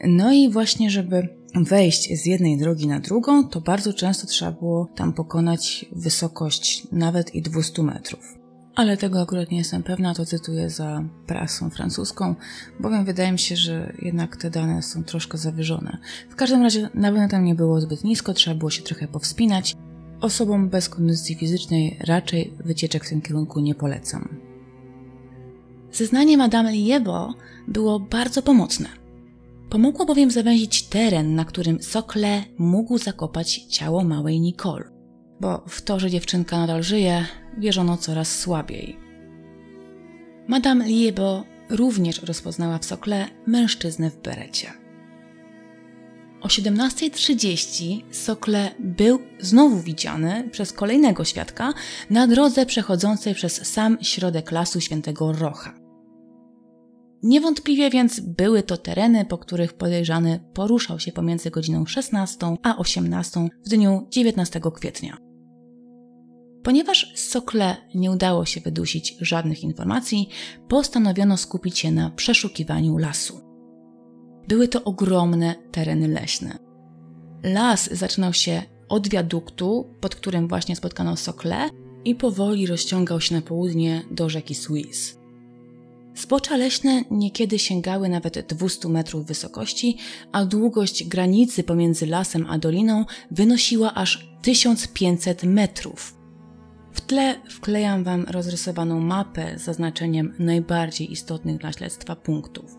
No i właśnie, żeby wejść z jednej drogi na drugą, to bardzo często trzeba było tam pokonać wysokość nawet i 200 metrów. Ale tego akurat nie jestem pewna, to cytuję za prasą francuską, bowiem wydaje mi się, że jednak te dane są troszkę zawyżone. W każdym razie na pewno tam nie było zbyt nisko, trzeba było się trochę powspinać. Osobom bez kondycji fizycznej raczej wycieczek w tym kierunku nie polecam. Zeznanie Madame Liebo było bardzo pomocne. Pomogło bowiem zawęzić teren, na którym Sokle mógł zakopać ciało małej Nicole, bo w to, że dziewczynka nadal żyje, wierzono coraz słabiej. Madame Liebo również rozpoznała w Sokle mężczyznę w berecie. O 17.30 Sokle był znowu widziany przez kolejnego świadka na drodze przechodzącej przez sam środek lasu Świętego Rocha. Niewątpliwie więc były to tereny, po których podejrzany poruszał się pomiędzy godziną 16 a 18 w dniu 19 kwietnia. Ponieważ Sokle nie udało się wydusić żadnych informacji, postanowiono skupić się na przeszukiwaniu lasu. Były to ogromne tereny leśne. Las zaczynał się od wiaduktu, pod którym właśnie spotkano Sokle, i powoli rozciągał się na południe do rzeki Suisse. Zbocza leśne niekiedy sięgały nawet 200 metrów wysokości, a długość granicy pomiędzy lasem a doliną wynosiła aż 1500 metrów. W tle wklejam Wam rozrysowaną mapę z zaznaczeniem najbardziej istotnych dla śledztwa punktów.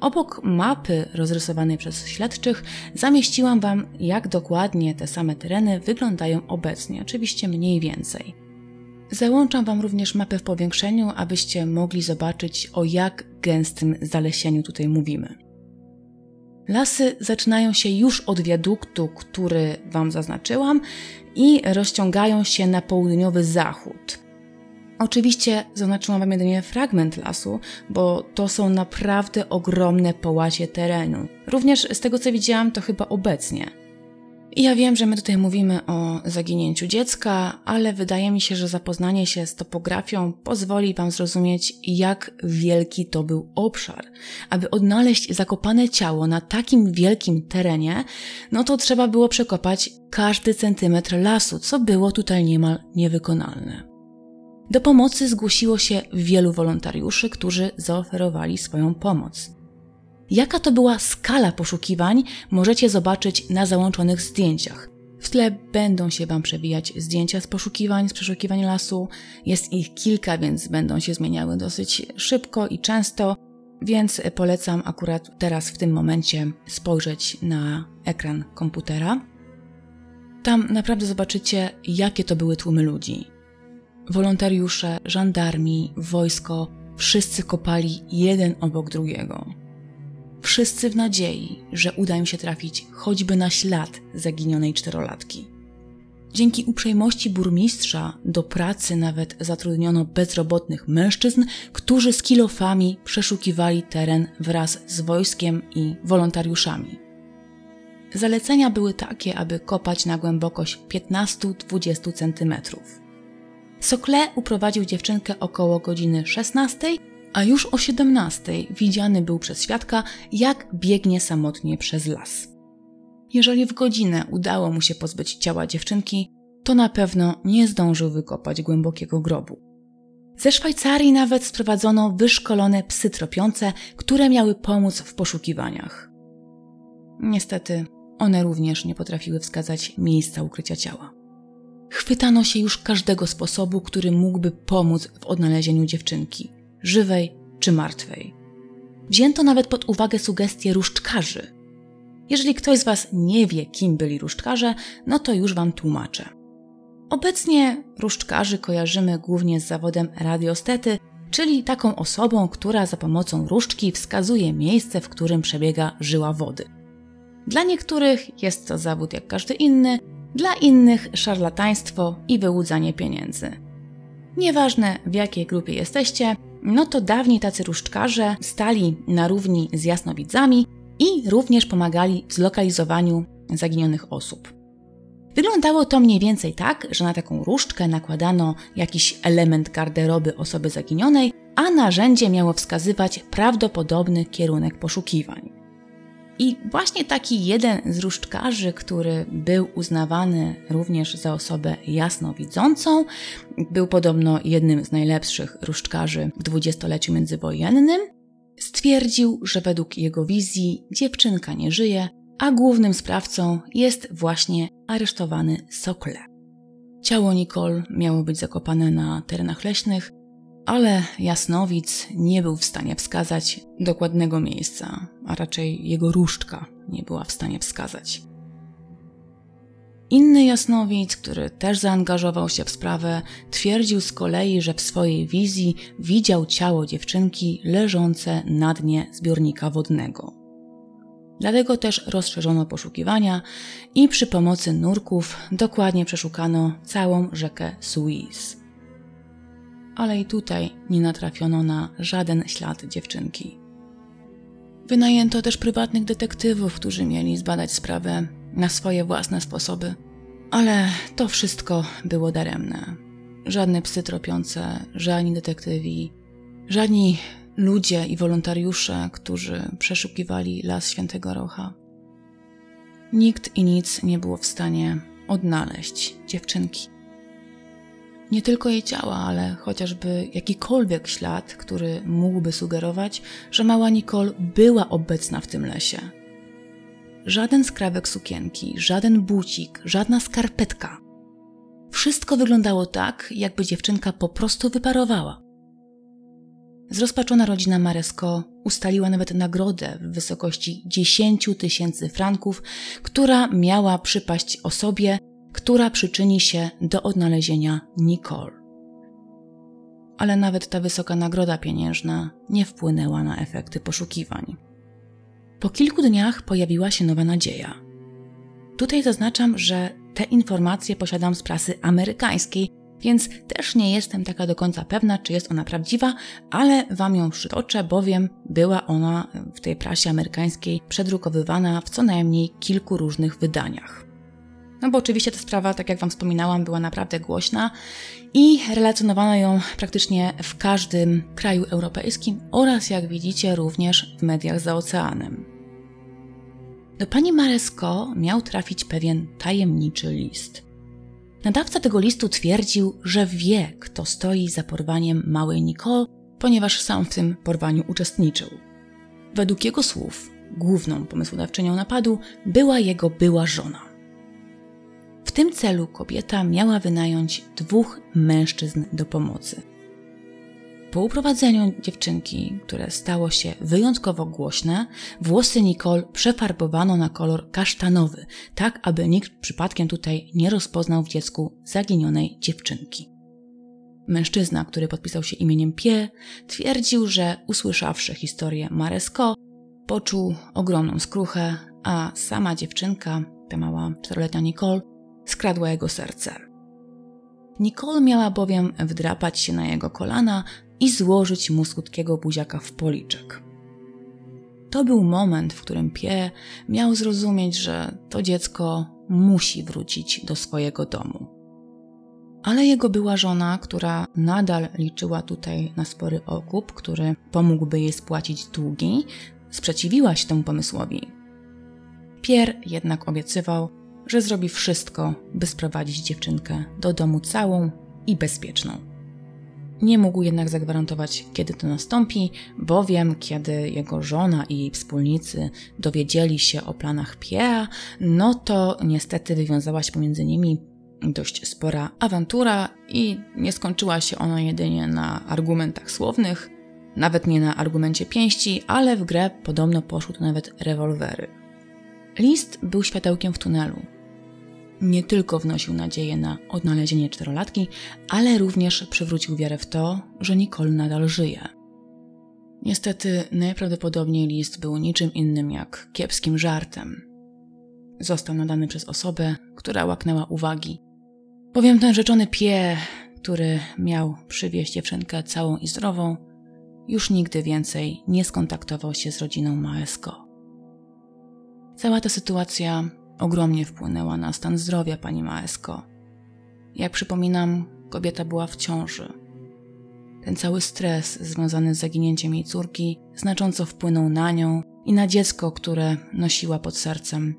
Obok mapy rozrysowanej przez śledczych zamieściłam Wam, jak dokładnie te same tereny wyglądają obecnie, oczywiście mniej więcej. Załączam Wam również mapę w powiększeniu, abyście mogli zobaczyć, o jak gęstym zalesieniu tutaj mówimy. Lasy zaczynają się już od wiaduktu, który Wam zaznaczyłam, i rozciągają się na południowy zachód. Oczywiście zaznaczyłam Wam jedynie fragment lasu, bo to są naprawdę ogromne połacie terenu. Również z tego co widziałam, to chyba obecnie. Ja wiem, że my tutaj mówimy o zaginięciu dziecka, ale wydaje mi się, że zapoznanie się z topografią pozwoli Wam zrozumieć, jak wielki to był obszar. Aby odnaleźć zakopane ciało na takim wielkim terenie, no to trzeba było przekopać każdy centymetr lasu, co było tutaj niemal niewykonalne. Do pomocy zgłosiło się wielu wolontariuszy, którzy zaoferowali swoją pomoc. Jaka to była skala poszukiwań, możecie zobaczyć na załączonych zdjęciach. W tle będą się Wam przewijać zdjęcia z poszukiwań, z przeszukiwań lasu. Jest ich kilka, więc będą się zmieniały dosyć szybko i często, więc polecam akurat teraz w tym momencie spojrzeć na ekran komputera. Tam naprawdę zobaczycie, jakie to były tłumy ludzi. Wolontariusze, żandarmi, wojsko, wszyscy kopali jeden obok drugiego. Wszyscy w nadziei, że uda im się trafić choćby na ślad zaginionej czterolatki. Dzięki uprzejmości burmistrza do pracy nawet zatrudniono bezrobotnych mężczyzn, którzy z kilofami przeszukiwali teren wraz z wojskiem i wolontariuszami. Zalecenia były takie, aby kopać na głębokość 15-20 cm. Sokle uprowadził dziewczynkę około godziny 16, a już o 17 widziany był przez świadka, jak biegnie samotnie przez las. Jeżeli w godzinę udało mu się pozbyć ciała dziewczynki, to na pewno nie zdążył wykopać głębokiego grobu. Ze Szwajcarii nawet sprowadzono wyszkolone psy tropiące, które miały pomóc w poszukiwaniach. Niestety, one również nie potrafiły wskazać miejsca ukrycia ciała. Chwytano się już każdego sposobu, który mógłby pomóc w odnalezieniu dziewczynki, żywej czy martwej. Wzięto nawet pod uwagę sugestie różdżkarzy. Jeżeli ktoś z Was nie wie, kim byli różdżkarze, no to już Wam tłumaczę. Obecnie różdżkarzy kojarzymy głównie z zawodem radiostety, czyli taką osobą, która za pomocą różdżki wskazuje miejsce, w którym przebiega żyła wody. Dla niektórych jest to zawód jak każdy inny, dla innych szarlataństwo i wyłudzanie pieniędzy. Nieważne w jakiej grupie jesteście, no to dawniej tacy różdżkarze stali na równi z jasnowidzami i również pomagali w zlokalizowaniu zaginionych osób. Wyglądało to mniej więcej tak, że na taką różdżkę nakładano jakiś element garderoby osoby zaginionej, a narzędzie miało wskazywać prawdopodobny kierunek poszukiwań. I właśnie taki jeden z różdżkarzy, który był uznawany również za osobę jasnowidzącą, był podobno jednym z najlepszych różdżkarzy w dwudziestoleciu międzywojennym, stwierdził, że według jego wizji dziewczynka nie żyje, a głównym sprawcą jest właśnie aresztowany Sokle. Ciało Nicole miało być zakopane na terenach leśnych, ale Jasnowic nie był w stanie wskazać dokładnego miejsca, a raczej jego różdżka nie była w stanie wskazać. Inny jasnowic, który też zaangażował się w sprawę, twierdził z kolei, że w swojej wizji widział ciało dziewczynki leżące na dnie zbiornika wodnego. Dlatego też rozszerzono poszukiwania i przy pomocy nurków dokładnie przeszukano całą rzekę Suez ale i tutaj nie natrafiono na żaden ślad dziewczynki. Wynajęto też prywatnych detektywów, którzy mieli zbadać sprawę na swoje własne sposoby, ale to wszystko było daremne. Żadne psy tropiące, żadni detektywi, żadni ludzie i wolontariusze, którzy przeszukiwali las Świętego Rocha. Nikt i nic nie było w stanie odnaleźć dziewczynki nie tylko jej ciała, ale chociażby jakikolwiek ślad, który mógłby sugerować, że mała Nicole była obecna w tym lesie. Żaden skrawek sukienki, żaden bucik, żadna skarpetka. Wszystko wyglądało tak, jakby dziewczynka po prostu wyparowała. Zrozpaczona rodzina Maresko ustaliła nawet nagrodę w wysokości 10 tysięcy franków, która miała przypaść osobie, która przyczyni się do odnalezienia Nicole. Ale nawet ta wysoka nagroda pieniężna nie wpłynęła na efekty poszukiwań. Po kilku dniach pojawiła się nowa nadzieja. Tutaj zaznaczam, że te informacje posiadam z prasy amerykańskiej, więc też nie jestem taka do końca pewna, czy jest ona prawdziwa, ale Wam ją przytoczę, bowiem była ona w tej prasie amerykańskiej przedrukowywana w co najmniej kilku różnych wydaniach. No bo oczywiście ta sprawa, tak jak Wam wspominałam, była naprawdę głośna i relacjonowano ją praktycznie w każdym kraju europejskim oraz, jak widzicie, również w mediach za oceanem. Do pani Maresko miał trafić pewien tajemniczy list. Nadawca tego listu twierdził, że wie, kto stoi za porwaniem małej Nicole, ponieważ sam w tym porwaniu uczestniczył. Według jego słów, główną pomysłodawczynią napadu była jego była żona. W tym celu kobieta miała wynająć dwóch mężczyzn do pomocy. Po uprowadzeniu dziewczynki, które stało się wyjątkowo głośne, włosy Nicole przefarbowano na kolor kasztanowy, tak aby nikt przypadkiem tutaj nie rozpoznał w dziecku zaginionej dziewczynki. Mężczyzna, który podpisał się imieniem Pie, twierdził, że usłyszawszy historię Maresko, poczuł ogromną skruchę, a sama dziewczynka, ta mała czteroletnia Nicole, skradła jego serce. Nicole miała bowiem wdrapać się na jego kolana i złożyć mu skutkiego buziaka w policzek. To był moment, w którym Pie miał zrozumieć, że to dziecko musi wrócić do swojego domu. Ale jego była żona, która nadal liczyła tutaj na spory okup, który pomógłby jej spłacić długi, sprzeciwiła się temu pomysłowi. Pierre jednak obiecywał, że zrobi wszystko, by sprowadzić dziewczynkę do domu całą i bezpieczną. Nie mógł jednak zagwarantować, kiedy to nastąpi, bowiem kiedy jego żona i jej wspólnicy dowiedzieli się o planach Pierre'a, no to niestety wywiązała się pomiędzy nimi dość spora awantura i nie skończyła się ona jedynie na argumentach słownych, nawet nie na argumencie pięści, ale w grę podobno poszły tu nawet rewolwery. List był światełkiem w tunelu. Nie tylko wnosił nadzieję na odnalezienie czterolatki, ale również przywrócił wiarę w to, że Nicole nadal żyje. Niestety, najprawdopodobniej list był niczym innym jak kiepskim żartem. Został nadany przez osobę, która łaknęła uwagi. Bowiem ten rzeczony pie, który miał przywieźć dziewczynkę całą i zdrową, już nigdy więcej nie skontaktował się z rodziną Maesko. Cała ta sytuacja ogromnie wpłynęła na stan zdrowia pani Maesko. Jak przypominam, kobieta była w ciąży. Ten cały stres związany z zaginięciem jej córki znacząco wpłynął na nią i na dziecko, które nosiła pod sercem.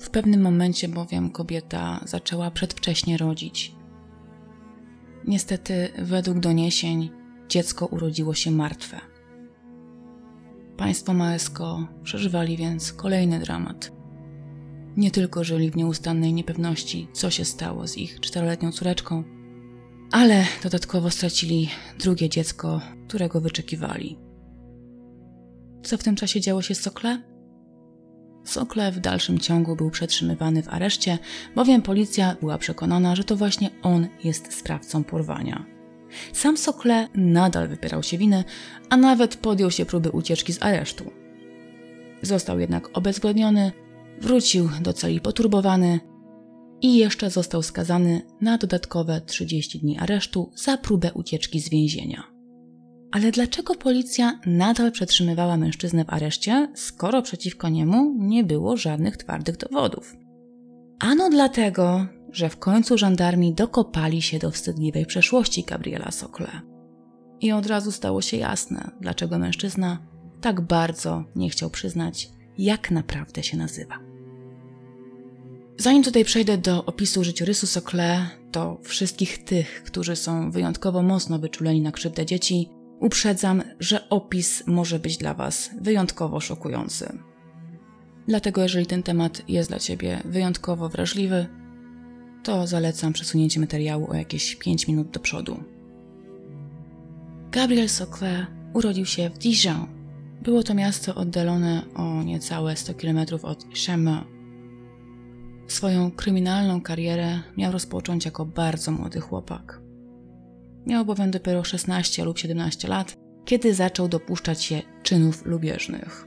W pewnym momencie bowiem kobieta zaczęła przedwcześnie rodzić. Niestety, według doniesień, dziecko urodziło się martwe. Państwo Maesko przeżywali więc kolejny dramat. Nie tylko żyli w nieustannej niepewności, co się stało z ich czteroletnią córeczką, ale dodatkowo stracili drugie dziecko, którego wyczekiwali. Co w tym czasie działo się z Sokle? Sokle w dalszym ciągu był przetrzymywany w areszcie, bowiem policja była przekonana, że to właśnie on jest sprawcą porwania. Sam Sokle nadal wypierał się winy, a nawet podjął się próby ucieczki z aresztu. Został jednak obezwładniony, wrócił do celi poturbowany i jeszcze został skazany na dodatkowe 30 dni aresztu za próbę ucieczki z więzienia. Ale dlaczego policja nadal przetrzymywała mężczyznę w areszcie, skoro przeciwko niemu nie było żadnych twardych dowodów? Ano dlatego, że w końcu żandarmi dokopali się do wstydliwej przeszłości Gabriela Sokle. I od razu stało się jasne, dlaczego mężczyzna tak bardzo nie chciał przyznać, jak naprawdę się nazywa. Zanim tutaj przejdę do opisu życiorysu Sokle, to wszystkich tych, którzy są wyjątkowo mocno wyczuleni na krzywdę dzieci, uprzedzam, że opis może być dla Was wyjątkowo szokujący. Dlatego, jeżeli ten temat jest dla Ciebie wyjątkowo wrażliwy, to zalecam przesunięcie materiału o jakieś 5 minut do przodu. Gabriel Soclet urodził się w Dijon. Było to miasto oddalone o niecałe 100 km od Chemin. Swoją kryminalną karierę miał rozpocząć jako bardzo młody chłopak. Miał bowiem dopiero 16 lub 17 lat, kiedy zaczął dopuszczać się czynów lubieżnych.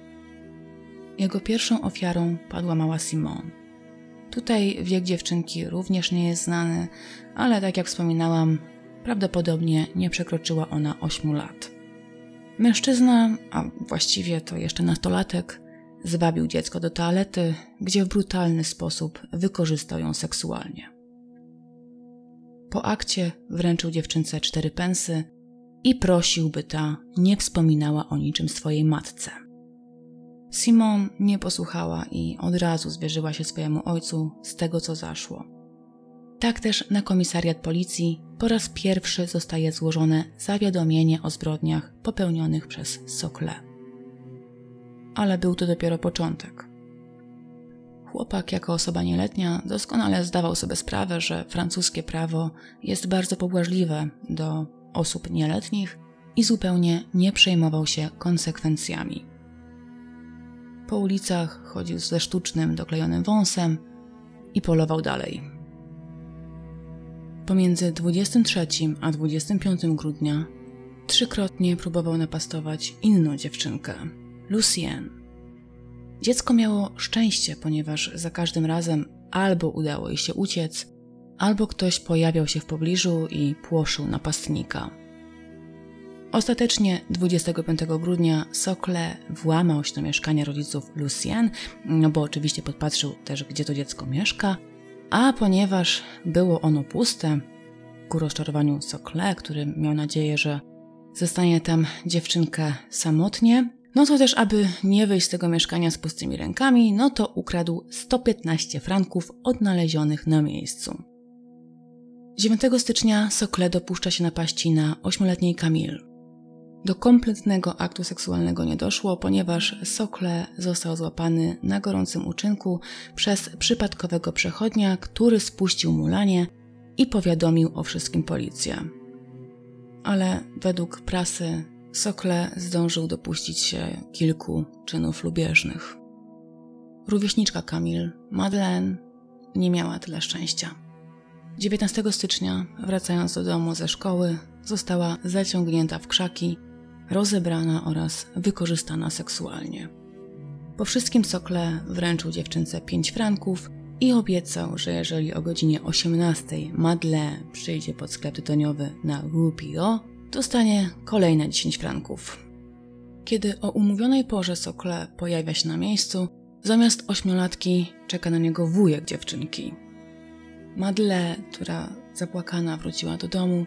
Jego pierwszą ofiarą padła mała Simone. Tutaj wiek dziewczynki również nie jest znany, ale tak jak wspominałam, prawdopodobnie nie przekroczyła ona 8 lat. Mężczyzna, a właściwie to jeszcze nastolatek, zwabił dziecko do toalety, gdzie w brutalny sposób wykorzystał ją seksualnie. Po akcie wręczył dziewczynce cztery pensy i prosił, by ta nie wspominała o niczym swojej matce. Simon nie posłuchała i od razu zwierzyła się swojemu ojcu z tego, co zaszło. Tak też na komisariat policji po raz pierwszy zostaje złożone zawiadomienie o zbrodniach popełnionych przez Sokle. Ale był to dopiero początek. Chłopak, jako osoba nieletnia, doskonale zdawał sobie sprawę, że francuskie prawo jest bardzo pobłażliwe do osób nieletnich i zupełnie nie przejmował się konsekwencjami. Po ulicach chodził ze sztucznym, doklejonym wąsem i polował dalej. Pomiędzy 23 a 25 grudnia trzykrotnie próbował napastować inną dziewczynkę, Lucienne. Dziecko miało szczęście, ponieważ za każdym razem albo udało jej się uciec, albo ktoś pojawiał się w pobliżu i płoszył napastnika. Ostatecznie 25 grudnia Sokle włamał się do mieszkania rodziców Lucien, no bo oczywiście podpatrzył też, gdzie to dziecko mieszka, a ponieważ było ono puste, ku rozczarowaniu Sokle, który miał nadzieję, że zostanie tam dziewczynkę samotnie, no to też, aby nie wyjść z tego mieszkania z pustymi rękami, no to ukradł 115 franków odnalezionych na miejscu. 9 stycznia Sokle dopuszcza się napaści na ośmioletniej Camille. Do kompletnego aktu seksualnego nie doszło, ponieważ Sokle został złapany na gorącym uczynku przez przypadkowego przechodnia, który spuścił mu lanie i powiadomił o wszystkim policję. Ale według prasy Sokle zdążył dopuścić się kilku czynów lubieżnych. Rówieśniczka Kamil, Madeleine, nie miała tyle szczęścia. 19 stycznia, wracając do domu ze szkoły, została zaciągnięta w krzaki, rozebrana oraz wykorzystana seksualnie. Po wszystkim Sokle wręczył dziewczynce 5 franków i obiecał, że jeżeli o godzinie 18 Madeleine przyjdzie pod sklep tytoniowy na Rupio, dostanie kolejne 10 franków. Kiedy o umówionej porze Sokle pojawia się na miejscu, zamiast ośmiolatki czeka na niego wujek dziewczynki. Madle, która zapłakana wróciła do domu,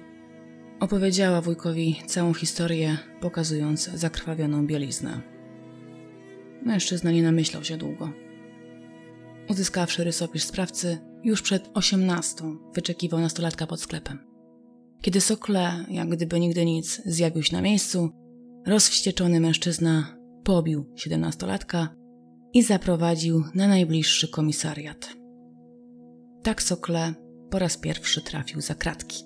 opowiedziała wujkowi całą historię, pokazując zakrwawioną bieliznę. Mężczyzna nie namyślał się długo. Uzyskawszy rysopis sprawcy, już przed osiemnastą wyczekiwał nastolatka pod sklepem. Kiedy Sokle, jak gdyby nigdy nic, zjawił się na miejscu, rozwścieczony mężczyzna pobił siedemnastolatka i zaprowadził na najbliższy komisariat. Tak Sokle po raz pierwszy trafił za kratki.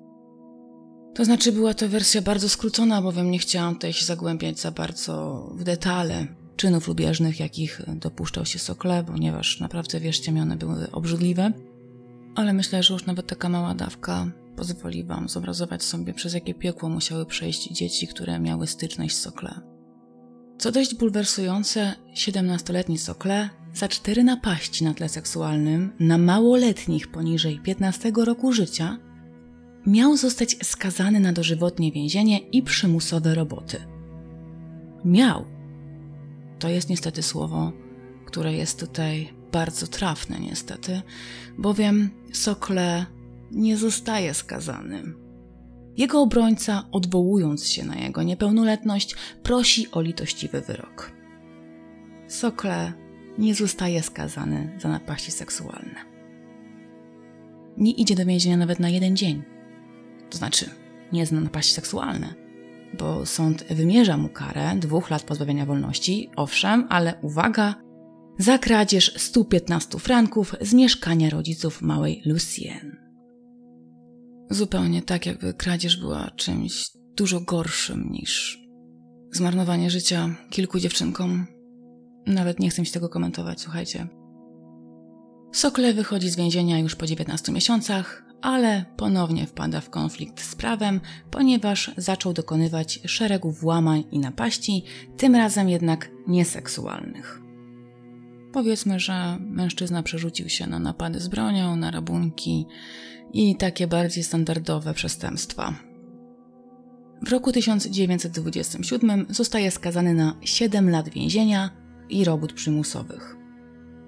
To znaczy była to wersja bardzo skrócona, bowiem nie chciałam tutaj się zagłębiać za bardzo w detale czynów lubieżnych, jakich dopuszczał się Sokle, ponieważ naprawdę, wierzcie mi, one były obrzydliwe. Ale myślę, że już nawet taka mała dawka pozwoli Wam zobrazować sobie, przez jakie piekło musiały przejść dzieci, które miały styczność z Sokle. Co dość bulwersujące, 17-letni Sokle za cztery napaści na tle seksualnym na małoletnich poniżej 15 roku życia miał zostać skazany na dożywotnie więzienie i przymusowe roboty. Miał. To jest niestety słowo, które jest tutaj bardzo trafne, niestety, bowiem Sokle nie zostaje skazany. Jego obrońca, odwołując się na jego niepełnoletność, prosi o litościwy wyrok. Sokle nie zostaje skazany za napaści seksualne. Nie idzie do więzienia nawet na jeden dzień. To znaczy, nie za napaści seksualne, bo sąd wymierza mu karę dwóch lat pozbawienia wolności, owszem, ale uwaga, za kradzież 115 franków z mieszkania rodziców małej Lucien. Zupełnie tak, jakby kradzież była czymś dużo gorszym niż zmarnowanie życia kilku dziewczynkom. Nawet nie chcę się tego komentować, słuchajcie. Sokle wychodzi z więzienia już po 19 miesiącach, ale ponownie wpada w konflikt z prawem, ponieważ zaczął dokonywać szeregu włamań i napaści, tym razem jednak nieseksualnych. Powiedzmy, że mężczyzna przerzucił się na napady z bronią, na rabunki i takie bardziej standardowe przestępstwa. W roku 1927 zostaje skazany na 7 lat więzienia i robót przymusowych.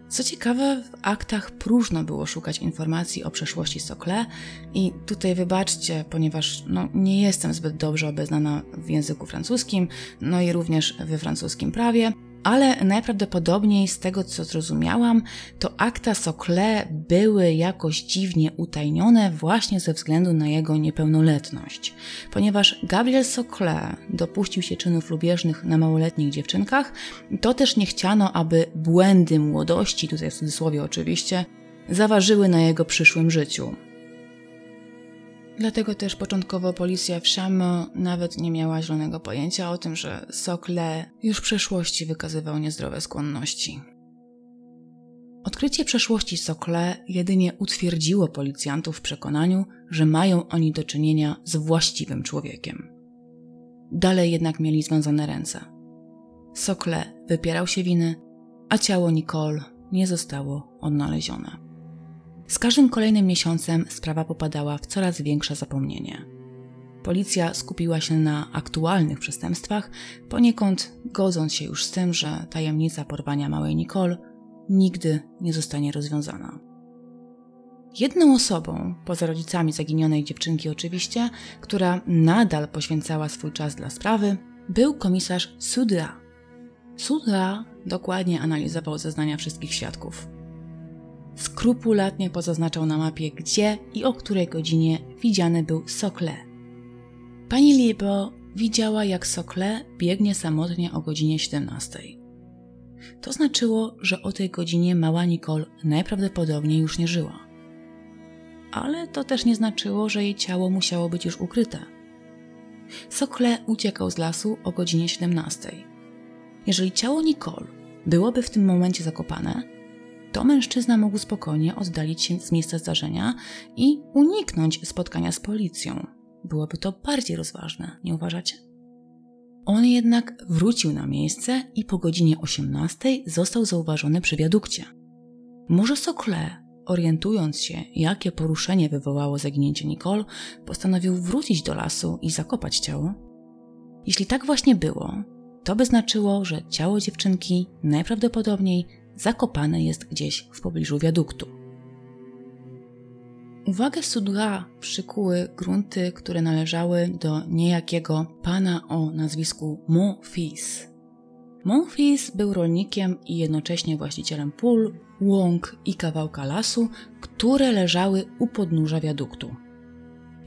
Co ciekawe, w aktach próżno było szukać informacji o przeszłości Sokle i tutaj wybaczcie, ponieważ no, nie jestem zbyt dobrze obeznana w języku francuskim, no i również we francuskim prawie, ale najprawdopodobniej z tego co zrozumiałam, to akta Sokle były jakoś dziwnie utajnione właśnie ze względu na jego niepełnoletność. Ponieważ Gabriel Sokle dopuścił się czynów lubieżnych na małoletnich dziewczynkach, to też nie chciano, aby błędy młodości, tutaj w cudzysłowie oczywiście, zaważyły na jego przyszłym życiu. Dlatego też początkowo policja w Chameau nawet nie miała zielonego pojęcia o tym, że Sokle już w przeszłości wykazywał niezdrowe skłonności. Odkrycie przeszłości Sokle jedynie utwierdziło policjantów w przekonaniu, że mają oni do czynienia z właściwym człowiekiem. Dalej jednak mieli związane ręce. Sokle wypierał się winy, a ciało Nicole nie zostało odnalezione. Z każdym kolejnym miesiącem sprawa popadała w coraz większe zapomnienie. Policja skupiła się na aktualnych przestępstwach, poniekąd godząc się już z tym, że tajemnica porwania małej Nicole nigdy nie zostanie rozwiązana. Jedną osobą, poza rodzicami zaginionej dziewczynki oczywiście, która nadal poświęcała swój czas dla sprawy, był komisarz Sudra. Sudra dokładnie analizował zeznania wszystkich świadków. Skrupulatnie pozaznaczał na mapie, gdzie i o której godzinie widziany był Sokle. Pani Libo widziała, jak Sokle biegnie samotnie o godzinie 17. To znaczyło, że o tej godzinie mała Nicole najprawdopodobniej już nie żyła. Ale to też nie znaczyło, że jej ciało musiało być już ukryte. Sokle uciekał z lasu o godzinie 17. Jeżeli ciało Nicole byłoby w tym momencie zakopane, to mężczyzna mógł spokojnie oddalić się z miejsca zdarzenia i uniknąć spotkania z policją. Byłoby to bardziej rozważne, nie uważacie? On jednak wrócił na miejsce i po godzinie 18 został zauważony przy wiadukcie. Może Sokle, orientując się, jakie poruszenie wywołało zaginięcie Nicole, postanowił wrócić do lasu i zakopać ciało? Jeśli tak właśnie było, to by znaczyło, że ciało dziewczynki najprawdopodobniej zakopane jest gdzieś w pobliżu wiaduktu. Uwagę Sudra przykuły grunty, które należały do niejakiego pana o nazwisku Monfils. Monfils był rolnikiem i jednocześnie właścicielem pól, łąk i kawałka lasu, które leżały u podnóża wiaduktu.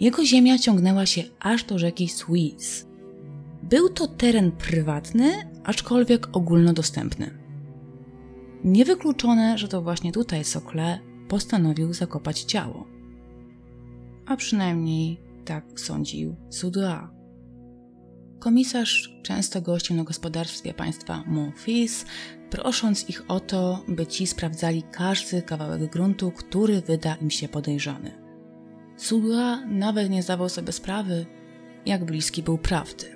Jego ziemia ciągnęła się aż do rzeki Suisse. Był to teren prywatny, aczkolwiek ogólnodostępny. Niewykluczone, że to właśnie tutaj Sokle postanowił zakopać ciało. A przynajmniej tak sądził Sudra. Komisarz często gościł na gospodarstwie państwa Monfils, prosząc ich o to, by ci sprawdzali każdy kawałek gruntu, który wyda im się podejrzany. Sudra nawet nie zdawał sobie sprawy, jak bliski był prawdy.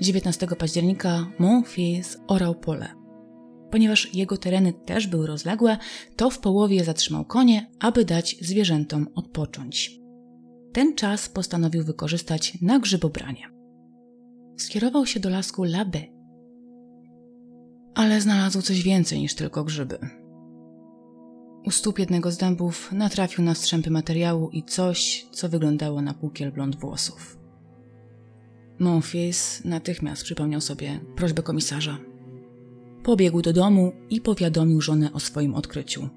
19 października Monfils orał pole. Ponieważ jego tereny też były rozległe, to w połowie zatrzymał konie, aby dać zwierzętom odpocząć. Ten czas postanowił wykorzystać na grzybobranie. Skierował się do lasku Labe. Ale znalazł coś więcej niż tylko grzyby. U stóp jednego z dębów natrafił na strzępy materiału i coś, co wyglądało na pukiel blond włosów. Monfils natychmiast przypomniał sobie prośbę komisarza Pobiegł do domu i powiadomił żonę o swoim odkryciu.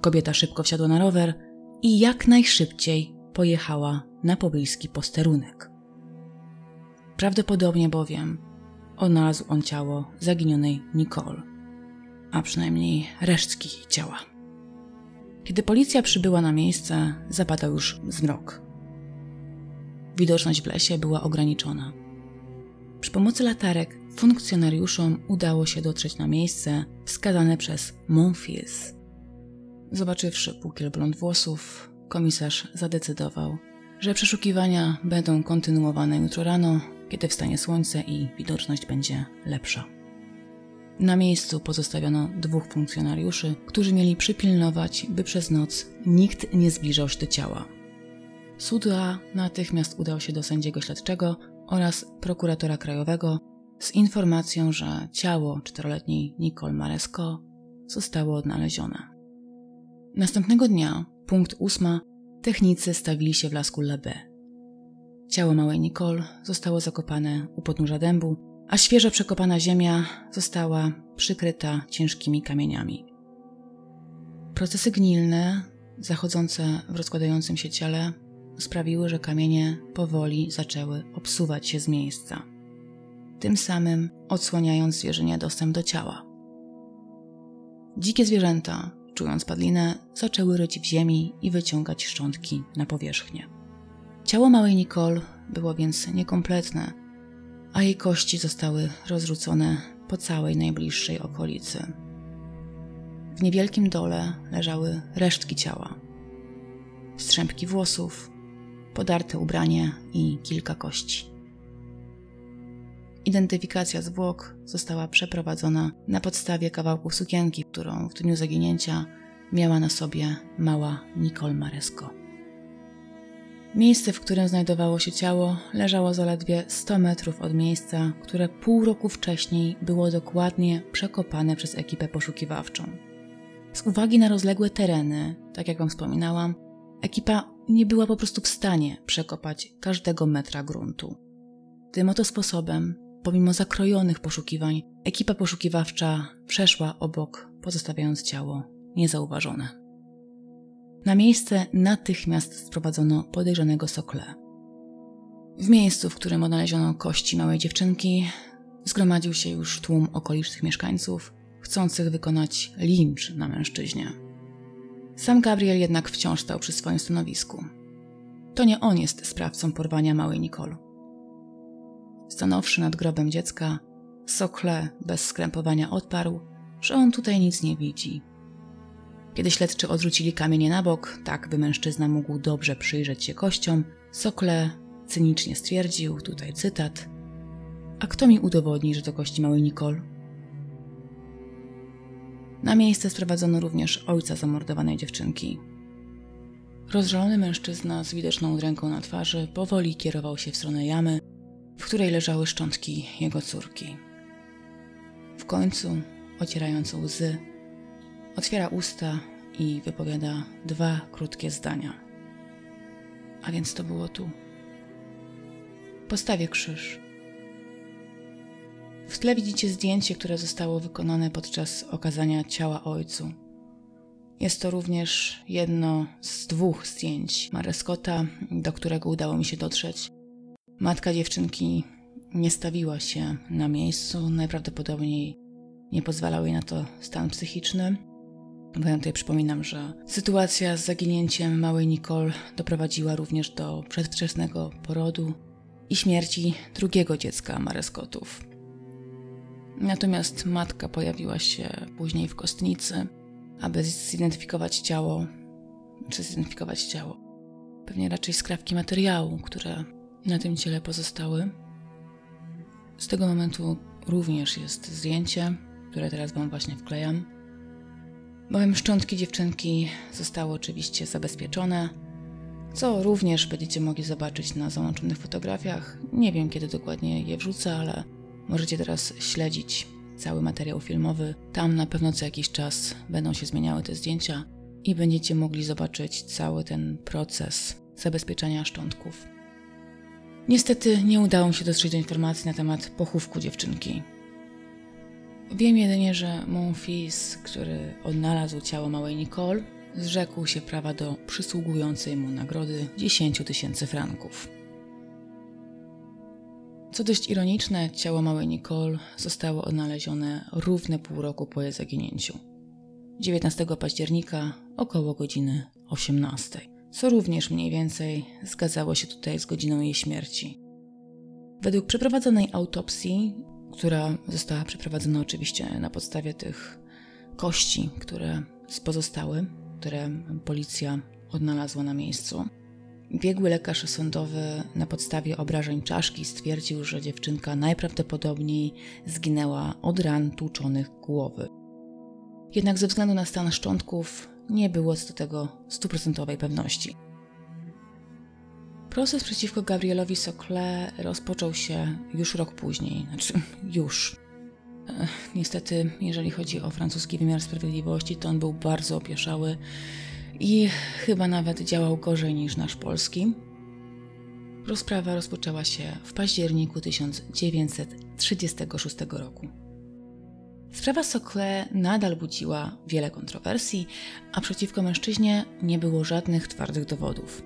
Kobieta szybko wsiadła na rower i jak najszybciej pojechała na pobliski posterunek. Prawdopodobnie bowiem odnalazł on ciało zaginionej Nicole, a przynajmniej resztki ciała. Kiedy policja przybyła na miejsce, zapadał już zmrok. Widoczność w lesie była ograniczona. Przy pomocy latarek funkcjonariuszom udało się dotrzeć na miejsce wskazane przez Monfils. Zobaczywszy pukiel blond włosów, komisarz zadecydował, że przeszukiwania będą kontynuowane jutro rano, kiedy wstanie słońce i widoczność będzie lepsza. Na miejscu pozostawiono dwóch funkcjonariuszy, którzy mieli przypilnować, by przez noc nikt nie zbliżał się do ciała. Sudra natychmiast udał się do sędziego śledczego oraz prokuratora krajowego z informacją, że ciało czteroletniej Nicole Maresco zostało odnalezione. Następnego dnia, punkt ósma, technicy stawili się w lasku Lebe. Ciało małej Nicole zostało zakopane u podnóża dębu, a świeżo przekopana ziemia została przykryta ciężkimi kamieniami. Procesy gnilne, zachodzące w rozkładającym się ciele, sprawiły, że kamienie powoli zaczęły obsuwać się z miejsca, tym samym odsłaniając zwierzynie dostęp do ciała. Dzikie zwierzęta, czując padlinę, zaczęły ryć w ziemi i wyciągać szczątki na powierzchnię. Ciało małej Nicole było więc niekompletne, a jej kości zostały rozrzucone po całej najbliższej okolicy. W niewielkim dole leżały resztki ciała. Strzępki włosów, podarte ubranie i kilka kości. Identyfikacja zwłok została przeprowadzona na podstawie kawałków sukienki, którą w dniu zaginięcia miała na sobie mała Nicole Maresco. Miejsce, w którym znajdowało się ciało, leżało zaledwie 100 metrów od miejsca, które pół roku wcześniej było dokładnie przekopane przez ekipę poszukiwawczą. Z uwagi na rozległe tereny, tak jak Wam wspominałam, ekipa nie była po prostu w stanie przekopać każdego metra gruntu. Tym oto sposobem, pomimo zakrojonych poszukiwań, ekipa poszukiwawcza przeszła obok, pozostawiając ciało niezauważone. Na miejsce natychmiast sprowadzono podejrzanego Sokle. W miejscu, w którym odnaleziono kości małej dziewczynki, zgromadził się już tłum okolicznych mieszkańców, chcących wykonać lincz na mężczyźnie. Sam Gabriel jednak wciąż stał przy swoim stanowisku. To nie on jest sprawcą porwania małej Nicole. Stanowszy nad grobem dziecka, Sokle bez skrępowania odparł, że on tutaj nic nie widzi. Kiedy śledczy odrzucili kamienie na bok, tak by mężczyzna mógł dobrze przyjrzeć się kościom, Sokle cynicznie stwierdził, tutaj cytat, a kto mi udowodni, że to kości małej Nicole? Na miejsce sprowadzono również ojca zamordowanej dziewczynki. Rozżalony mężczyzna z widoczną ręką na twarzy powoli kierował się w stronę jamy, w której leżały szczątki jego córki. W końcu, ocierając łzy, otwiera usta i wypowiada dwa krótkie zdania. A więc to było tu. Postawię krzyż. W tle widzicie zdjęcie, które zostało wykonane podczas okazania ciała ojcu. Jest to również jedno z dwóch zdjęć Mareskota, do którego udało mi się dotrzeć. Matka dziewczynki nie stawiła się na miejscu, najprawdopodobniej nie pozwalał jej na to stan psychiczny. Bo ja tutaj przypominam, że sytuacja z zaginięciem małej Nicole doprowadziła również do przedwczesnego porodu i śmierci drugiego dziecka Mareskotów. Natomiast matka pojawiła się później w kostnicy, aby zidentyfikować ciało, czy zidentyfikować ciało. Pewnie raczej skrawki materiału, które na tym ciele pozostały. Z tego momentu również jest zdjęcie, które teraz Wam właśnie wklejam. Bowiem szczątki dziewczynki zostały oczywiście zabezpieczone, co również będziecie mogli zobaczyć na załączonych fotografiach. Nie wiem, kiedy dokładnie je wrzucę, ale Możecie teraz śledzić cały materiał filmowy. Tam na pewno co jakiś czas będą się zmieniały te zdjęcia i będziecie mogli zobaczyć cały ten proces zabezpieczania szczątków. Niestety nie udało mi się dotrzeć do informacji na temat pochówku dziewczynki. Wiem jedynie, że mon fils, który odnalazł ciało małej Nicole, zrzekł się prawa do przysługującej mu nagrody 10 tysięcy franków. Co dość ironiczne, ciało małej Nicole zostało odnalezione równe pół roku po jej zaginięciu. 19 października około godziny 18, co również mniej więcej zgadzało się tutaj z godziną jej śmierci. Według przeprowadzonej autopsji, która została przeprowadzona oczywiście na podstawie tych kości, które pozostały, które policja odnalazła na miejscu, Biegły lekarz sądowy na podstawie obrażeń czaszki stwierdził, że dziewczynka najprawdopodobniej zginęła od ran tłuczonych głowy. Jednak ze względu na stan szczątków nie było co do tego stuprocentowej pewności. Proces przeciwko Gabrielowi Sokle rozpoczął się już rok później, znaczy już. Ech, niestety, jeżeli chodzi o francuski wymiar sprawiedliwości, to on był bardzo opieszały i chyba nawet działał gorzej niż nasz polski. Rozprawa rozpoczęła się w październiku 1936 roku. Sprawa Sokle nadal budziła wiele kontrowersji, a przeciwko mężczyźnie nie było żadnych twardych dowodów.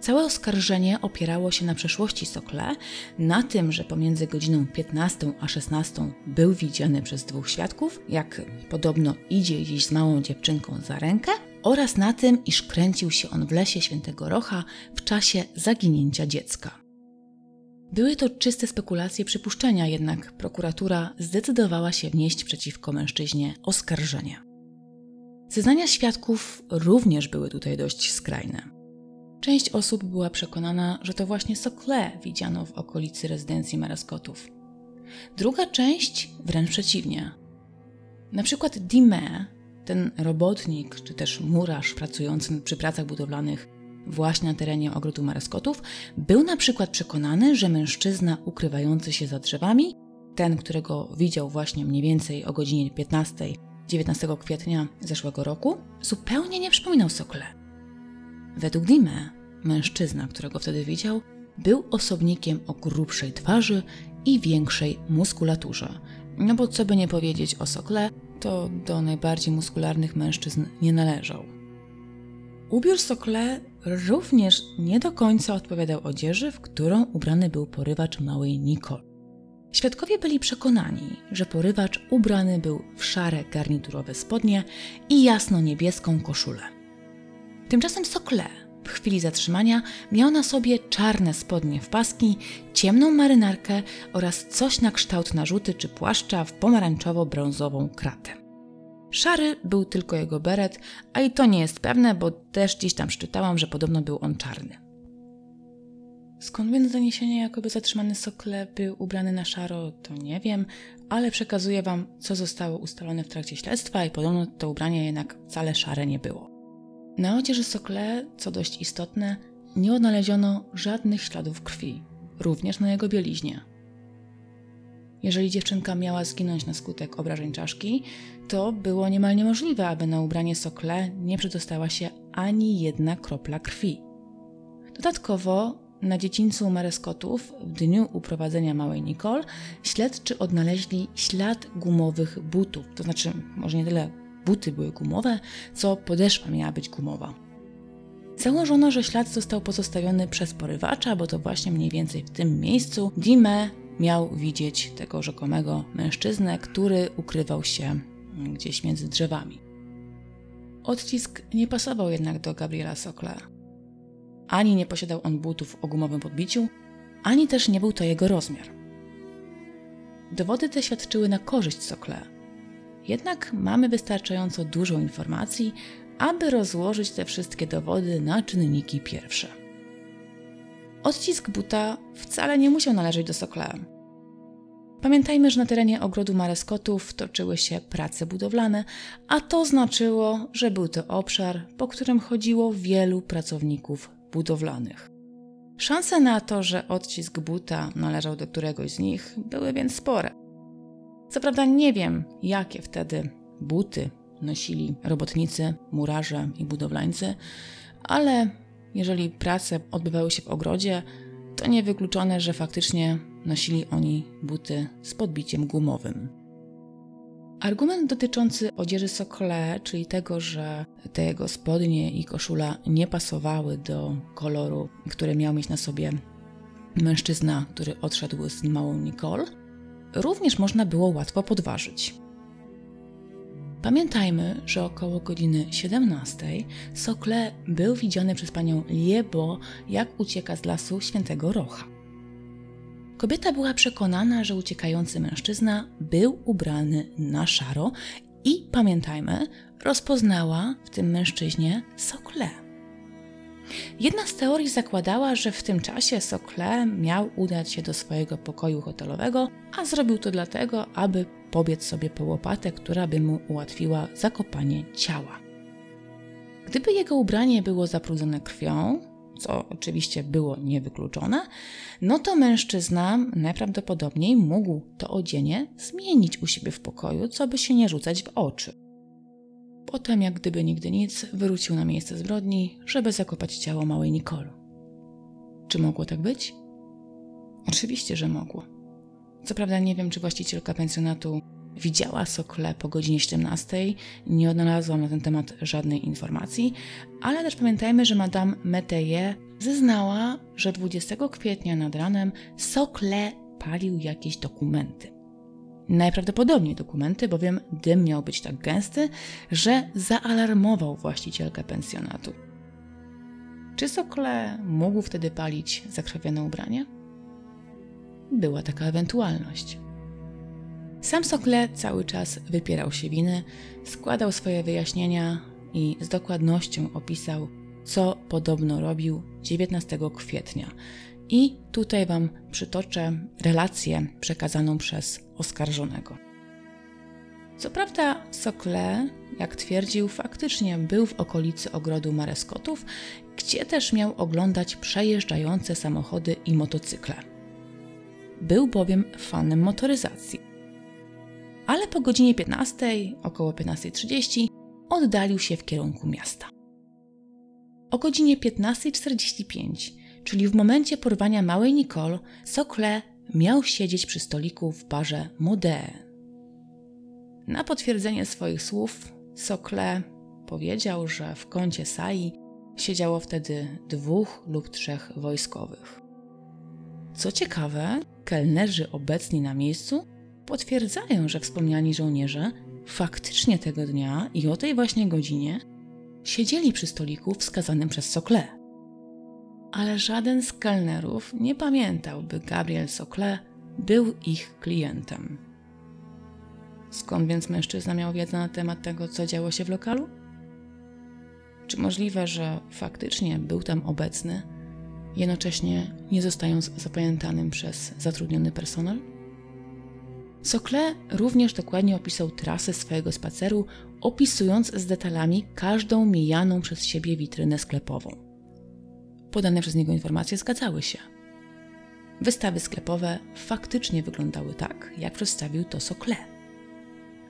Całe oskarżenie opierało się na przeszłości Sokle, na tym, że pomiędzy godziną 15 a 16 był widziany przez dwóch świadków, jak podobno idzie dziś z małą dziewczynką za rękę, oraz na tym, iż kręcił się on w lesie Świętego Rocha w czasie zaginięcia dziecka. Były to czyste spekulacje przypuszczenia, jednak prokuratura zdecydowała się wnieść przeciwko mężczyźnie oskarżenie. Zeznania świadków również były tutaj dość skrajne. Część osób była przekonana, że to właśnie Sokle widziano w okolicy rezydencji Maraskotów. Druga część wręcz przeciwnie. Na przykład Dime ten robotnik czy też murarz pracujący przy pracach budowlanych właśnie na terenie ogrodu Mareskotów, był na przykład przekonany, że mężczyzna ukrywający się za drzewami, ten, którego widział właśnie mniej więcej o godzinie 15 19 kwietnia zeszłego roku, zupełnie nie przypominał Sokle. Według Dime, mężczyzna, którego wtedy widział, był osobnikiem o grubszej twarzy i większej muskulaturze. No bo co by nie powiedzieć o Sokle, to do najbardziej muskularnych mężczyzn nie należał. Ubiór Sokle również nie do końca odpowiadał odzieży, w którą ubrany był porywacz małej Nicole. Świadkowie byli przekonani, że porywacz ubrany był w szare garniturowe spodnie i jasno-niebieską koszulę. Tymczasem Sokle w chwili zatrzymania miał na sobie czarne spodnie w paski, ciemną marynarkę oraz coś na kształt narzuty czy płaszcza w pomarańczowo-brązową kratę. Szary był tylko jego beret, a i to nie jest pewne, bo też gdzieś tam przeczytałam, że podobno był on czarny. Skąd więc doniesienie, jakoby zatrzymany Sokle był ubrany na szaro, to nie wiem, ale przekazuję Wam, co zostało ustalone w trakcie śledztwa i podobno to ubranie jednak wcale szare nie było. Na odzieży Sokle, co dość istotne, nie odnaleziono żadnych śladów krwi, również na jego bieliźnie. Jeżeli dziewczynka miała zginąć na skutek obrażeń czaszki, to było niemal niemożliwe, aby na ubranie Sokle nie przedostała się ani jedna kropla krwi. Dodatkowo na dziedzińcu Mareskotów w dniu uprowadzenia małej Nicole śledczy odnaleźli ślad gumowych butów, to znaczy może nie tyle buty były gumowe, co podeszwa miała być gumowa. Założono, że ślad został pozostawiony przez porywacza, bo to właśnie mniej więcej w tym miejscu Dime miał widzieć tego rzekomego mężczyznę, który ukrywał się gdzieś między drzewami. Odcisk nie pasował jednak do Gabriela Sokla. Ani nie posiadał on butów o gumowym podbiciu, ani też nie był to jego rozmiar. Dowody te świadczyły na korzyść Sokle. Jednak mamy wystarczająco dużo informacji, aby rozłożyć te wszystkie dowody na czynniki pierwsze. Odcisk buta wcale nie musiał należeć do Sokle. Pamiętajmy, że na terenie ogrodu Mareskotów toczyły się prace budowlane, a to znaczyło, że był to obszar, po którym chodziło wielu pracowników budowlanych. Szanse na to, że odcisk buta należał do któregoś z nich, były więc spore. Co prawda nie wiem, jakie wtedy buty nosili robotnicy, murarze i budowlańcy, ale jeżeli prace odbywały się w ogrodzie, to niewykluczone, że faktycznie nosili oni buty z podbiciem gumowym. Argument dotyczący odzieży Sokole, czyli tego, że te jego spodnie i koszula nie pasowały do koloru, który miał mieć na sobie mężczyzna, który odszedł z małą Nicole, również można było łatwo podważyć. Pamiętajmy, że około godziny 17 Sokle był widziany przez panią Liebo, jak ucieka z lasu Świętego Rocha. Kobieta była przekonana, że uciekający mężczyzna był ubrany na szaro i pamiętajmy, rozpoznała w tym mężczyźnie Sokle. Jedna z teorii zakładała, że w tym czasie Sokle miał udać się do swojego pokoju hotelowego, a zrobił to dlatego, aby pobiec sobie po łopatę, która by mu ułatwiła zakopanie ciała. Gdyby jego ubranie było zabrudzone krwią, co oczywiście było niewykluczone, no to mężczyzna najprawdopodobniej mógł to odzienie zmienić u siebie w pokoju, co by się nie rzucać w oczy. Potem, jak gdyby nigdy nic, wrócił na miejsce zbrodni, żeby zakopać ciało małej Nicole. Czy mogło tak być? Oczywiście, że mogło. Co prawda nie wiem, czy właścicielka pensjonatu widziała Sokle po godzinie 17. Nie odnalazłam na ten temat żadnej informacji, ale też pamiętajmy, że Madame Meteye zeznała, że 20 kwietnia nad ranem Sokle palił jakieś dokumenty. Najprawdopodobniej dokumenty, bowiem dym miał być tak gęsty, że zaalarmował właścicielkę pensjonatu. Czy Sokle mógł wtedy palić zakrwawione ubranie? Była taka ewentualność. Sam Sokle cały czas wypierał się winy, składał swoje wyjaśnienia i z dokładnością opisał, co podobno robił 19 kwietnia. I tutaj Wam przytoczę relację przekazaną przez oskarżonego. Co prawda, Sokle jak twierdził, faktycznie był w okolicy ogrodu Mareskotów, gdzie też miał oglądać przejeżdżające samochody i motocykle. Był bowiem fanem motoryzacji. Ale po godzinie 15, około 15.30, oddalił się w kierunku miasta. O godzinie 15.45, czyli w momencie porwania małej Nicole, Sokle miał siedzieć przy stoliku w barze Modee. Na potwierdzenie swoich słów, Sokle powiedział, że w kącie sali siedziało wtedy dwóch lub trzech wojskowych. Co ciekawe, kelnerzy obecni na miejscu potwierdzają, że wspomniani żołnierze faktycznie tego dnia i o tej właśnie godzinie siedzieli przy stoliku wskazanym przez Sokle. Ale żaden z kelnerów nie pamiętał, by Gabriel Sokle był ich klientem. Skąd więc mężczyzna miał wiedzę na temat tego, co działo się w lokalu? Czy możliwe, że faktycznie był tam obecny, jednocześnie nie zostając zapamiętanym przez zatrudniony personel? Sokle również dokładnie opisał trasę swojego spaceru, opisując z detalami każdą mijaną przez siebie witrynę sklepową. Podane przez niego informacje zgadzały się. Wystawy sklepowe faktycznie wyglądały tak, jak przedstawił to Sokle.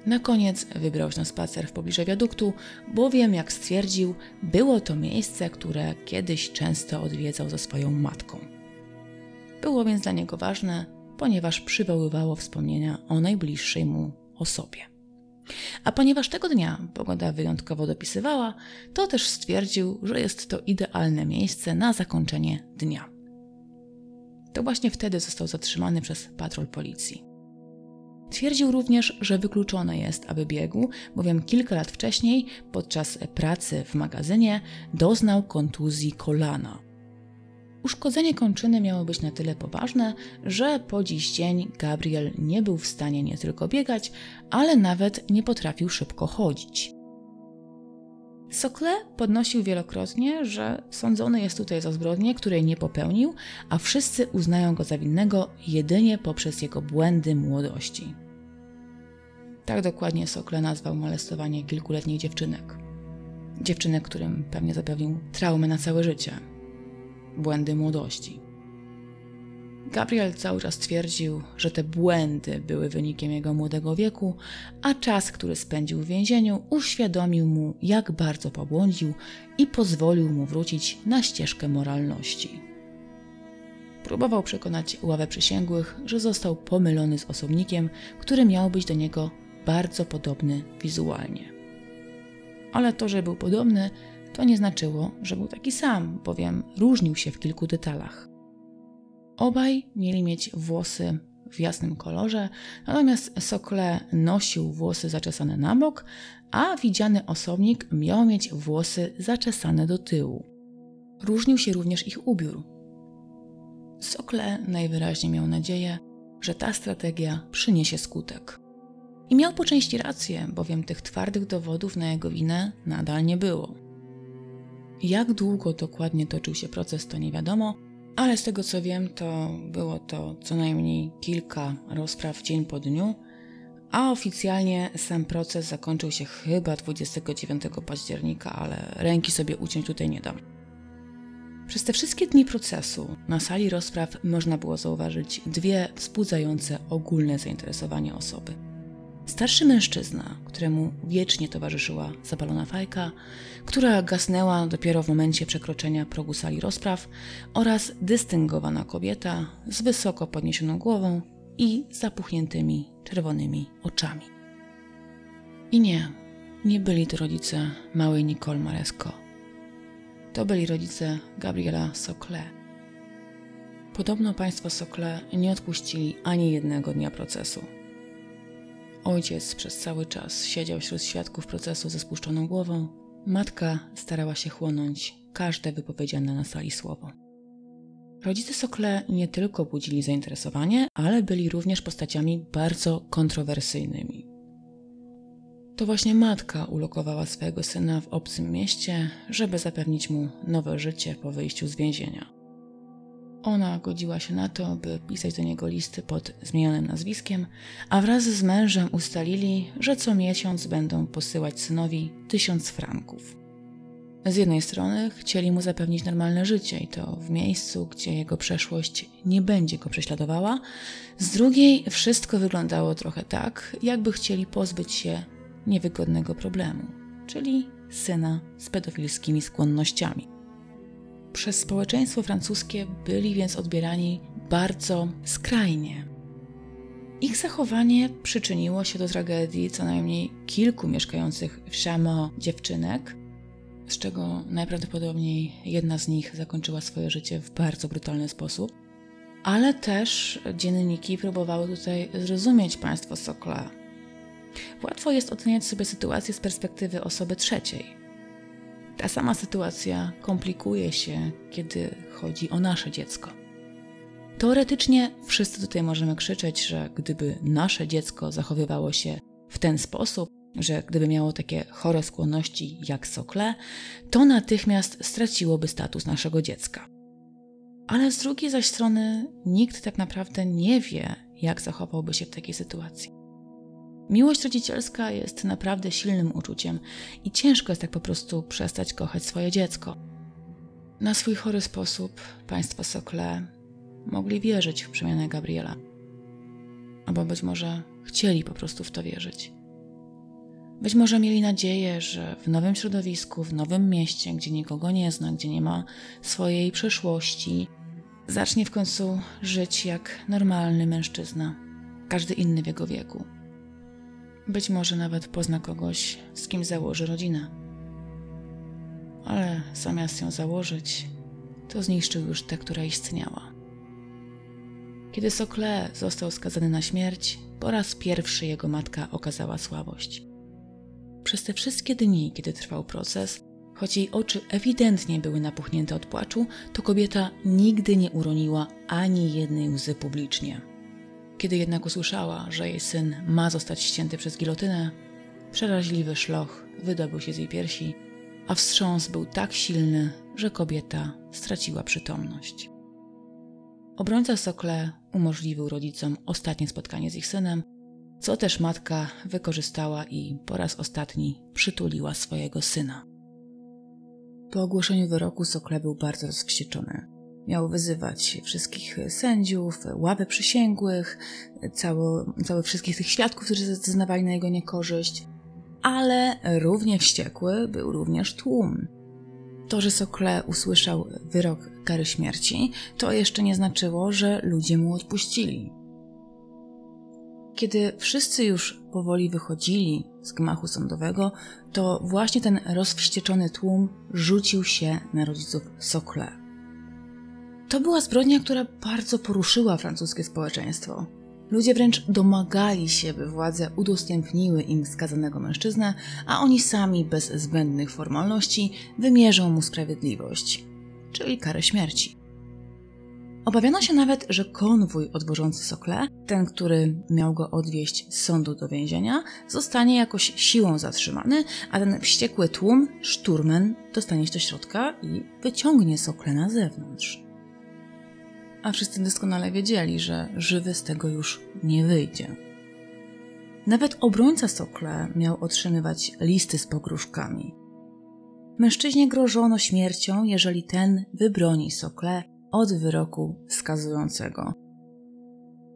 Na koniec wybrał się na spacer w pobliżu wiaduktu, bowiem, jak stwierdził, było to miejsce, które kiedyś często odwiedzał ze swoją matką. Było więc dla niego ważne, ponieważ przywoływało wspomnienia o najbliższej mu osobie. A ponieważ tego dnia pogoda wyjątkowo dopisywała, to też stwierdził, że jest to idealne miejsce na zakończenie dnia. To właśnie wtedy został zatrzymany przez patrol policji. Twierdził również, że wykluczone jest, aby biegł, bowiem kilka lat wcześniej, podczas pracy w magazynie, doznał kontuzji kolana. Uszkodzenie kończyny miało być na tyle poważne, że po dziś dzień Gabriel nie był w stanie nie tylko biegać, ale nawet nie potrafił szybko chodzić. Sokle podnosił wielokrotnie, że sądzony jest tutaj za zbrodnię, której nie popełnił, a wszyscy uznają go za winnego jedynie poprzez jego błędy młodości. Tak dokładnie Sokle nazwał molestowanie kilkuletnich dziewczynek. Dziewczynek, którym pewnie zapewnił traumę na całe życie błędy młodości. Gabriel cały czas twierdził, że te błędy były wynikiem jego młodego wieku, a czas, który spędził w więzieniu, uświadomił mu, jak bardzo pobłądził i pozwolił mu wrócić na ścieżkę moralności. Próbował przekonać ławę przysięgłych, że został pomylony z osobnikiem, który miał być do niego bardzo podobny wizualnie. Ale to, że był podobny, to nie znaczyło, że był taki sam, bowiem różnił się w kilku detalach. Obaj mieli mieć włosy w jasnym kolorze, natomiast Sokle nosił włosy zaczesane na bok, a widziany osobnik miał mieć włosy zaczesane do tyłu. Różnił się również ich ubiór. Sokle najwyraźniej miał nadzieję, że ta strategia przyniesie skutek. I miał po części rację, bowiem tych twardych dowodów na jego winę nadal nie było. Jak długo dokładnie toczył się proces, to nie wiadomo, ale z tego co wiem, to było to co najmniej kilka rozpraw dzień po dniu, a oficjalnie sam proces zakończył się chyba 29 października, ale ręki sobie uciąć tutaj nie dam. Przez te wszystkie dni procesu na sali rozpraw można było zauważyć dwie wzbudzające ogólne zainteresowanie osoby. Starszy mężczyzna, któremu wiecznie towarzyszyła zapalona fajka, która gasnęła dopiero w momencie przekroczenia progu sali rozpraw, oraz dystyngowana kobieta z wysoko podniesioną głową i zapuchniętymi czerwonymi oczami. I nie, nie byli to rodzice małej Nicole Maresco. To byli rodzice Gabriela Sokle. Podobno państwo Sokle nie odpuścili ani jednego dnia procesu. Ojciec przez cały czas siedział wśród świadków procesu ze spuszczoną głową. Matka starała się chłonąć każde wypowiedziane na sali słowo. Rodzice Sokle nie tylko budzili zainteresowanie, ale byli również postaciami bardzo kontrowersyjnymi. To właśnie matka ulokowała swojego syna w obcym mieście, żeby zapewnić mu nowe życie po wyjściu z więzienia. Ona godziła się na to, by pisać do niego listy pod zmienionym nazwiskiem, a wraz z mężem ustalili, że co miesiąc będą posyłać synowi tysiąc franków. Z jednej strony chcieli mu zapewnić normalne życie i to w miejscu, gdzie jego przeszłość nie będzie go prześladowała, z drugiej wszystko wyglądało trochę tak, jakby chcieli pozbyć się niewygodnego problemu, czyli syna z pedofilskimi skłonnościami. Przez społeczeństwo francuskie byli więc odbierani bardzo skrajnie. Ich zachowanie przyczyniło się do tragedii co najmniej kilku mieszkających w Chameau dziewczynek, z czego najprawdopodobniej jedna z nich zakończyła swoje życie w bardzo brutalny sposób. Ale też dzienniki próbowały tutaj zrozumieć państwo Sokla. Łatwo jest oceniać sobie sytuację z perspektywy osoby trzeciej. Ta sama sytuacja komplikuje się, kiedy chodzi o nasze dziecko. Teoretycznie wszyscy tutaj możemy krzyczeć, że gdyby nasze dziecko zachowywało się w ten sposób, że gdyby miało takie chore skłonności jak sokle, to natychmiast straciłoby status naszego dziecka. Ale z drugiej zaś strony nikt tak naprawdę nie wie, jak zachowałby się w takiej sytuacji. Miłość rodzicielska jest naprawdę silnym uczuciem i ciężko jest tak po prostu przestać kochać swoje dziecko. Na swój chory sposób państwo Sokle mogli wierzyć w przemianę Gabriela. Albo być może chcieli po prostu w to wierzyć. Być może mieli nadzieję, że w nowym środowisku, w nowym mieście, gdzie nikogo nie zna, gdzie nie ma swojej przeszłości, zacznie w końcu żyć jak normalny mężczyzna, każdy inny w jego wieku. Być może nawet pozna kogoś, z kim założy rodzinę. Ale zamiast ją założyć, to zniszczył już tę, która istniała. Kiedy Sokle został skazany na śmierć, po raz pierwszy jego matka okazała słabość. Przez te wszystkie dni, kiedy trwał proces, choć jej oczy ewidentnie były napuchnięte od płaczu, to kobieta nigdy nie uroniła ani jednej łzy publicznie. Kiedy jednak usłyszała, że jej syn ma zostać ścięty przez gilotynę, przeraźliwy szloch wydobył się z jej piersi, a wstrząs był tak silny, że kobieta straciła przytomność. Obrońca Sokle umożliwił rodzicom ostatnie spotkanie z ich synem, co też matka wykorzystała i po raz ostatni przytuliła swojego syna. Po ogłoszeniu wyroku Sokle był bardzo rozwścieczony. Miał wyzywać wszystkich sędziów, ławy przysięgłych, cało, cały wszystkich tych świadków, którzy zeznawali na jego niekorzyść, ale równie wściekły był również tłum. To, że Sokle usłyszał wyrok kary śmierci, to jeszcze nie znaczyło, że ludzie mu odpuścili. Kiedy wszyscy już powoli wychodzili z gmachu sądowego, to właśnie ten rozwścieczony tłum rzucił się na rodziców Sokle. To była zbrodnia, która bardzo poruszyła francuskie społeczeństwo. Ludzie wręcz domagali się, by władze udostępniły im skazanego mężczyznę, a oni sami bez zbędnych formalności wymierzą mu sprawiedliwość, czyli karę śmierci. Obawiano się nawet, że konwój odwożący Sokle, ten, który miał go odwieźć z sądu do więzienia, zostanie jakoś siłą zatrzymany, a ten wściekły tłum, szturmen, dostanie się do środka i wyciągnie Sokle na zewnątrz. A wszyscy doskonale wiedzieli, że żywy z tego już nie wyjdzie. Nawet obrońca Sokle miał otrzymywać listy z pogróżkami. Mężczyźnie grożono śmiercią, jeżeli ten wybroni Sokle od wyroku skazującego.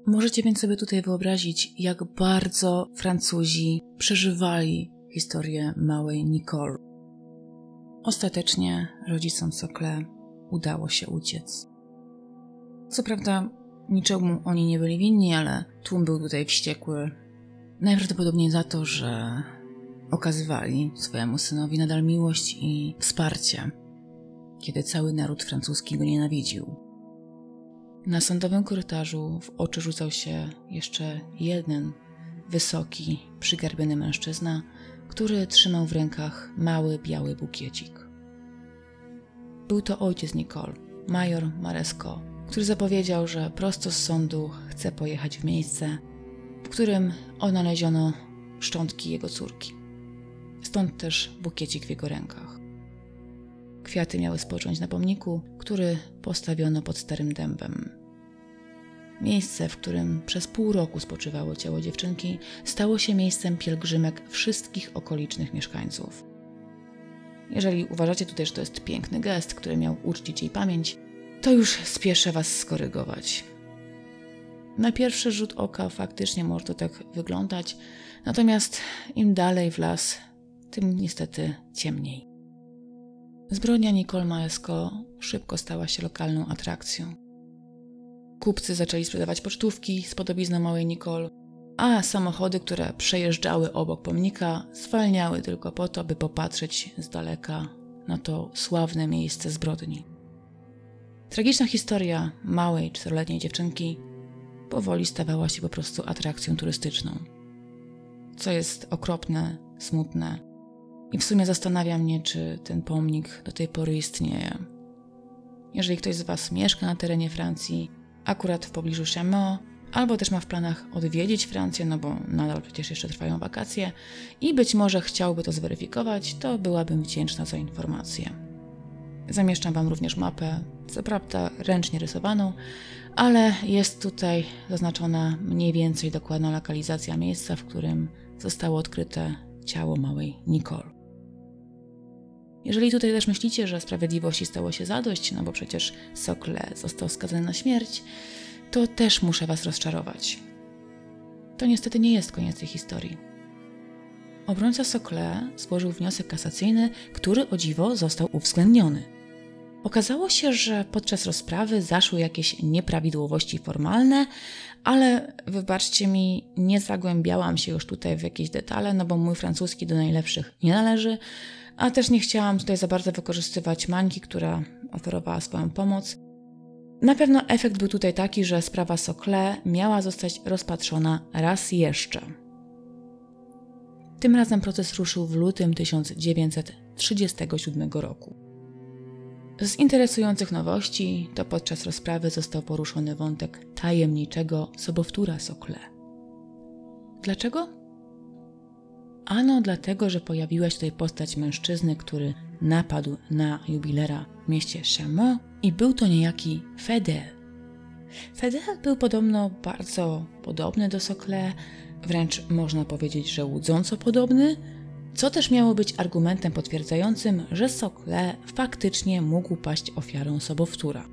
Możecie więc sobie tutaj wyobrazić, jak bardzo Francuzi przeżywali historię małej Nicole. Ostatecznie rodzicom Sokle udało się uciec. Co prawda, niczemu oni nie byli winni, ale tłum był tutaj wściekły. Najprawdopodobniej za to, że okazywali swojemu synowi nadal miłość i wsparcie kiedy cały naród francuski go nienawidził. Na sądowym korytarzu w oczy rzucał się jeszcze jeden wysoki, przygarbiony mężczyzna, który trzymał w rękach mały, biały bukiecik. Był to ojciec Nicole, major Maresco, który zapowiedział, że prosto z sądu chce pojechać w miejsce, w którym odnaleziono szczątki jego córki. Stąd też bukiecik w jego rękach. Kwiaty miały spocząć na pomniku, który postawiono pod starym dębem. Miejsce, w którym przez pół roku spoczywało ciało dziewczynki, stało się miejscem pielgrzymek wszystkich okolicznych mieszkańców. Jeżeli uważacie tutaj, że to jest piękny gest, który miał uczcić jej pamięć, to już spieszę Was skorygować. Na pierwszy rzut oka faktycznie może to tak wyglądać, natomiast im dalej w las, tym niestety ciemniej. Zbrodnia Nicole Maesko szybko stała się lokalną atrakcją. Kupcy zaczęli sprzedawać pocztówki z podobizną małej Nicole, a samochody, które przejeżdżały obok pomnika, zwalniały tylko po to, by popatrzeć z daleka na to sławne miejsce zbrodni. Tragiczna historia małej, czteroletniej dziewczynki powoli stawała się po prostu atrakcją turystyczną. Co jest okropne, smutne. I w sumie zastanawia mnie, czy ten pomnik do tej pory istnieje. Jeżeli ktoś z Was mieszka na terenie Francji, akurat w pobliżu Chameau, albo też ma w planach odwiedzić Francję, no bo nadal przecież jeszcze trwają wakacje i być może chciałby to zweryfikować, to byłabym wdzięczna za informację. Zamieszczam Wam również mapę, co prawda ręcznie rysowaną, ale jest tutaj zaznaczona mniej więcej dokładna lokalizacja miejsca, w którym zostało odkryte ciało małej Nicole. Jeżeli tutaj też myślicie, że sprawiedliwości stało się zadość, no bo przecież Sokle został skazany na śmierć, to też muszę Was rozczarować. To niestety nie jest koniec tej historii. Obrońca Sokle złożył wniosek kasacyjny, który o dziwo został uwzględniony. Okazało się, że podczas rozprawy zaszły jakieś nieprawidłowości formalne, ale wybaczcie mi, nie zagłębiałam się już tutaj w jakieś detale, no bo mój francuski do najlepszych nie należy, a też nie chciałam tutaj za bardzo wykorzystywać Mańki, która oferowała swoją pomoc. Na pewno efekt był tutaj taki, że sprawa Sokle miała zostać rozpatrzona raz jeszcze. Tym razem proces ruszył w lutym 1937 roku. Z interesujących nowości to podczas rozprawy został poruszony wątek tajemniczego sobowtóra Sokle. Dlaczego? Ano dlatego, że pojawiła się tutaj postać mężczyzny, który napadł na jubilera w mieście Chameau i był to niejaki Fedel. Fedel był podobno bardzo podobny do Sokle, wręcz można powiedzieć, że łudząco podobny, co też miało być argumentem potwierdzającym, że Sokle faktycznie mógł paść ofiarą sobowtóra.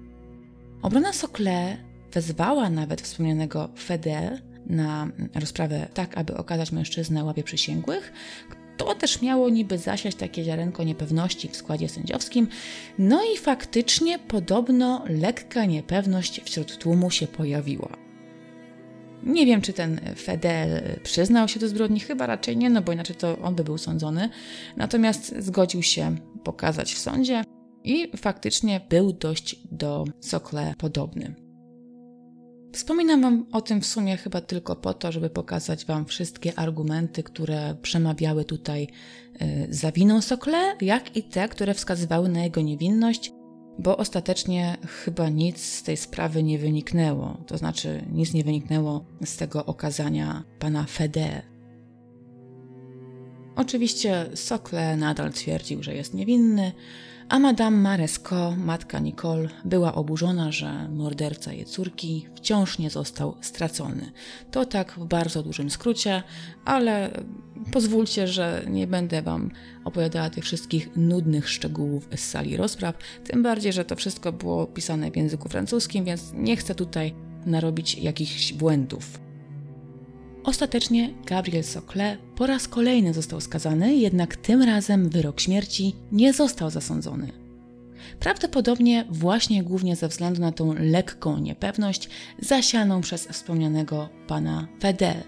Obrona Sokle wezwała nawet wspomnianego Fedel na rozprawę tak, aby okazać mężczyznę ławie przysięgłych, to też miało niby zasiać takie ziarenko niepewności w składzie sędziowskim. No i faktycznie podobno lekka niepewność wśród tłumu się pojawiła. Nie wiem, czy ten Fedel przyznał się do zbrodni, chyba raczej nie, no bo inaczej to on by był sądzony. Natomiast zgodził się pokazać w sądzie i faktycznie był dość do Sokle podobny. Wspominam Wam o tym w sumie chyba tylko po to, żeby pokazać Wam wszystkie argumenty, które przemawiały tutaj y, za winą Sokle, jak i te, które wskazywały na jego niewinność, bo ostatecznie chyba nic z tej sprawy nie wyniknęło. To znaczy, nic nie wyniknęło z tego okazania pana Fede. Oczywiście Sokle nadal twierdził, że jest niewinny, a Madame Maresco, matka Nicole, była oburzona, że morderca jej córki wciąż nie został stracony. To tak w bardzo dużym skrócie, ale pozwólcie, że nie będę Wam opowiadała tych wszystkich nudnych szczegółów z sali rozpraw, tym bardziej, że to wszystko było pisane w języku francuskim, więc nie chcę tutaj narobić jakichś błędów. Ostatecznie Gabriel Sokle po raz kolejny został skazany, jednak tym razem wyrok śmierci nie został zasądzony. Prawdopodobnie właśnie głównie ze względu na tą lekką niepewność zasianą przez wspomnianego pana Fedel.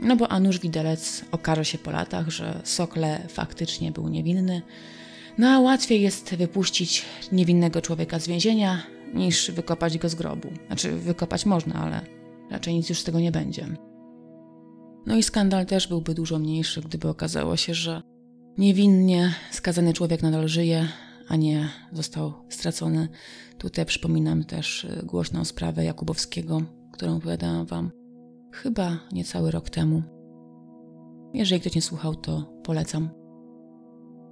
No bo Anusz Widelec okaże się po latach, że Sokle faktycznie był niewinny, no a łatwiej jest wypuścić niewinnego człowieka z więzienia, niż wykopać go z grobu. Znaczy, wykopać można, ale raczej nic już z tego nie będzie. No i skandal też byłby dużo mniejszy, gdyby okazało się, że niewinnie skazany człowiek nadal żyje, a nie został stracony. Tutaj przypominam też y, głośną sprawę Jakubowskiego, którą opowiadałam Wam chyba niecały rok temu. Jeżeli ktoś nie słuchał, to polecam.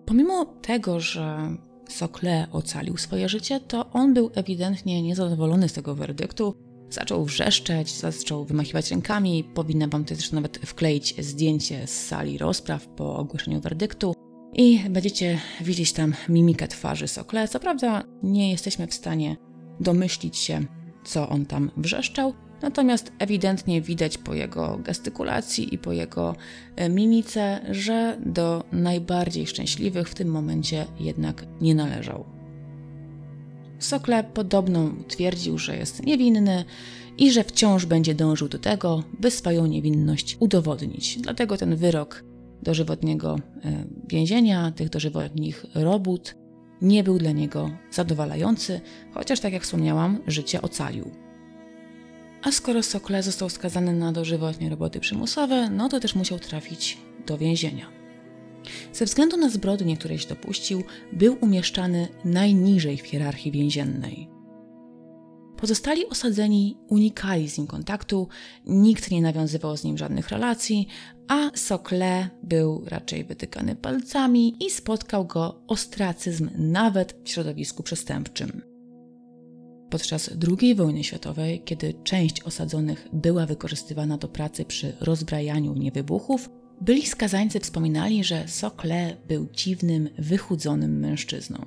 Pomimo tego, że Sokle ocalił swoje życie, to on był ewidentnie niezadowolony z tego werdyktu. Zaczął wrzeszczeć, zaczął wymachiwać rękami. Powinna wam też nawet wkleić zdjęcie z sali rozpraw po ogłoszeniu werdyktu. I będziecie widzieć tam mimikę twarzy Sokle. Co prawda nie jesteśmy w stanie domyślić się, co on tam wrzeszczał, natomiast ewidentnie widać po jego gestykulacji i po jego e, mimice, że do najbardziej szczęśliwych w tym momencie jednak nie należał. Sokle podobno twierdził, że jest niewinny i że wciąż będzie dążył do tego, by swoją niewinność udowodnić. Dlatego ten wyrok dożywotniego e, więzienia, tych dożywotnich robót, nie był dla niego zadowalający, chociaż, tak jak wspomniałam, życie ocalił. A skoro Sokle został skazany na dożywotnie roboty przymusowe, no to też musiał trafić do więzienia. Ze względu na zbrodnie, które się dopuścił, był umieszczany najniżej w hierarchii więziennej. Pozostali osadzeni unikali z nim kontaktu, nikt nie nawiązywał z nim żadnych relacji, a Sokle był raczej wytykany palcami i spotkał go ostracyzm nawet w środowisku przestępczym. Podczas II wojny światowej, kiedy część osadzonych była wykorzystywana do pracy przy rozbrajaniu niewybuchów, byli skazańcy wspominali, że Sokle był dziwnym, wychudzonym mężczyzną.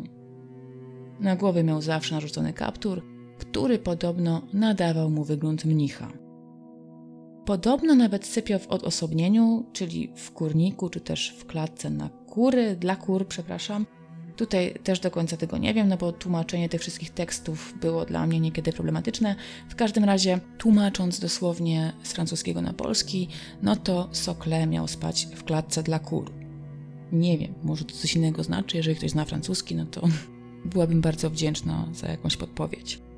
Na głowie miał zawsze narzucony kaptur, który podobno nadawał mu wygląd mnicha. Podobno nawet sypiał w odosobnieniu, czyli w kurniku, czy też w klatce na kury, dla kur, przepraszam. Tutaj też do końca tego nie wiem, no bo tłumaczenie tych wszystkich tekstów było dla mnie niekiedy problematyczne. W każdym razie, tłumacząc dosłownie z francuskiego na polski, no to Sokle miał spać w klatce dla kur. Nie wiem, może to coś innego znaczy, jeżeli ktoś zna francuski, no to byłabym bardzo wdzięczna za jakąś podpowiedź.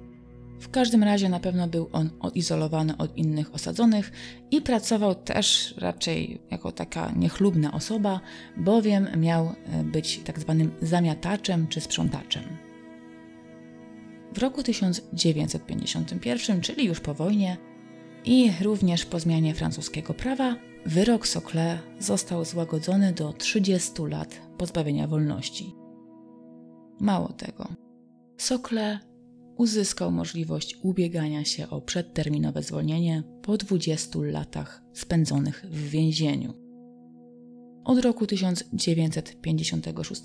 W każdym razie na pewno był on odizolowany od innych osadzonych i pracował też raczej jako taka niechlubna osoba, bowiem miał e, być tak zwanym zamiataczem czy sprzątaczem. W roku 1951, czyli już po wojnie i również po zmianie francuskiego prawa, wyrok Sokle został złagodzony do 30 lat pozbawienia wolności. Mało tego, Sokle uzyskał możliwość ubiegania się o przedterminowe zwolnienie po 20 latach spędzonych w więzieniu. Od roku 1956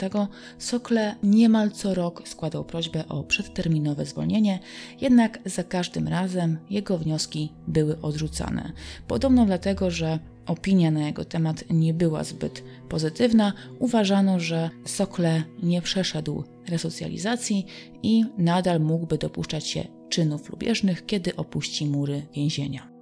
Sokle niemal co rok składał prośbę o przedterminowe zwolnienie, jednak za każdym razem jego wnioski były odrzucane. Podobno dlatego, że opinia na jego temat nie była zbyt pozytywna, uważano, że Sokle nie przeszedł resocjalizacji i nadal mógłby dopuszczać się czynów lubieżnych, kiedy opuści mury więzienia.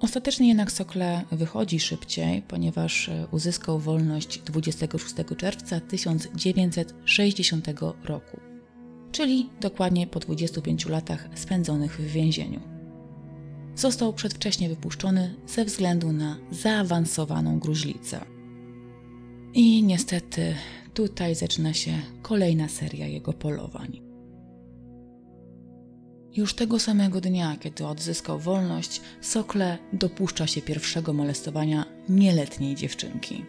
Ostatecznie jednak Sokle wychodzi szybciej, ponieważ uzyskał wolność 26 czerwca 1960 roku, czyli dokładnie po 25 latach spędzonych w więzieniu. Został przedwcześnie wypuszczony ze względu na zaawansowaną gruźlicę. I niestety tutaj zaczyna się kolejna seria jego polowań. Już tego samego dnia, kiedy odzyskał wolność, Sokle dopuszcza się pierwszego molestowania nieletniej dziewczynki.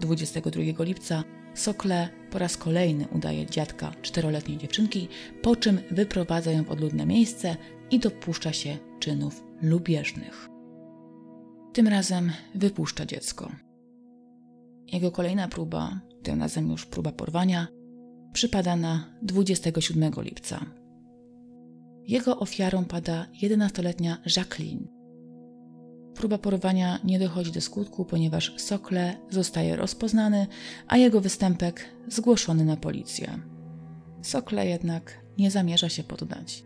22 lipca Sokle po raz kolejny udaje dziadka czteroletniej dziewczynki, po czym wyprowadza ją w odludne miejsce i dopuszcza się czynów lubieżnych. Tym razem wypuszcza dziecko. Jego kolejna próba, tym razem już próba porwania, przypada na 27 lipca. Jego ofiarą pada 11-letnia Jacqueline. Próba porwania nie dochodzi do skutku, ponieważ Sokle zostaje rozpoznany, a jego występek zgłoszony na policję. Sokle jednak nie zamierza się poddać.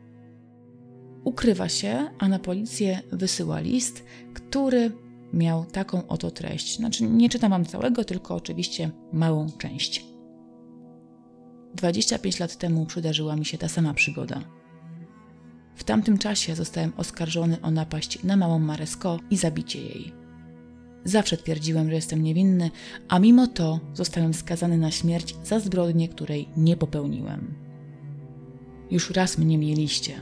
Ukrywa się, a na policję wysyła list, który miał taką oto treść. Znaczy, nie czytam wam całego, tylko oczywiście małą część. 25 lat temu przydarzyła mi się ta sama przygoda. W tamtym czasie zostałem oskarżony o napaść na małą Maresko i zabicie jej. Zawsze twierdziłem, że jestem niewinny, a mimo to zostałem skazany na śmierć za zbrodnię, której nie popełniłem. Już raz mnie mieliście.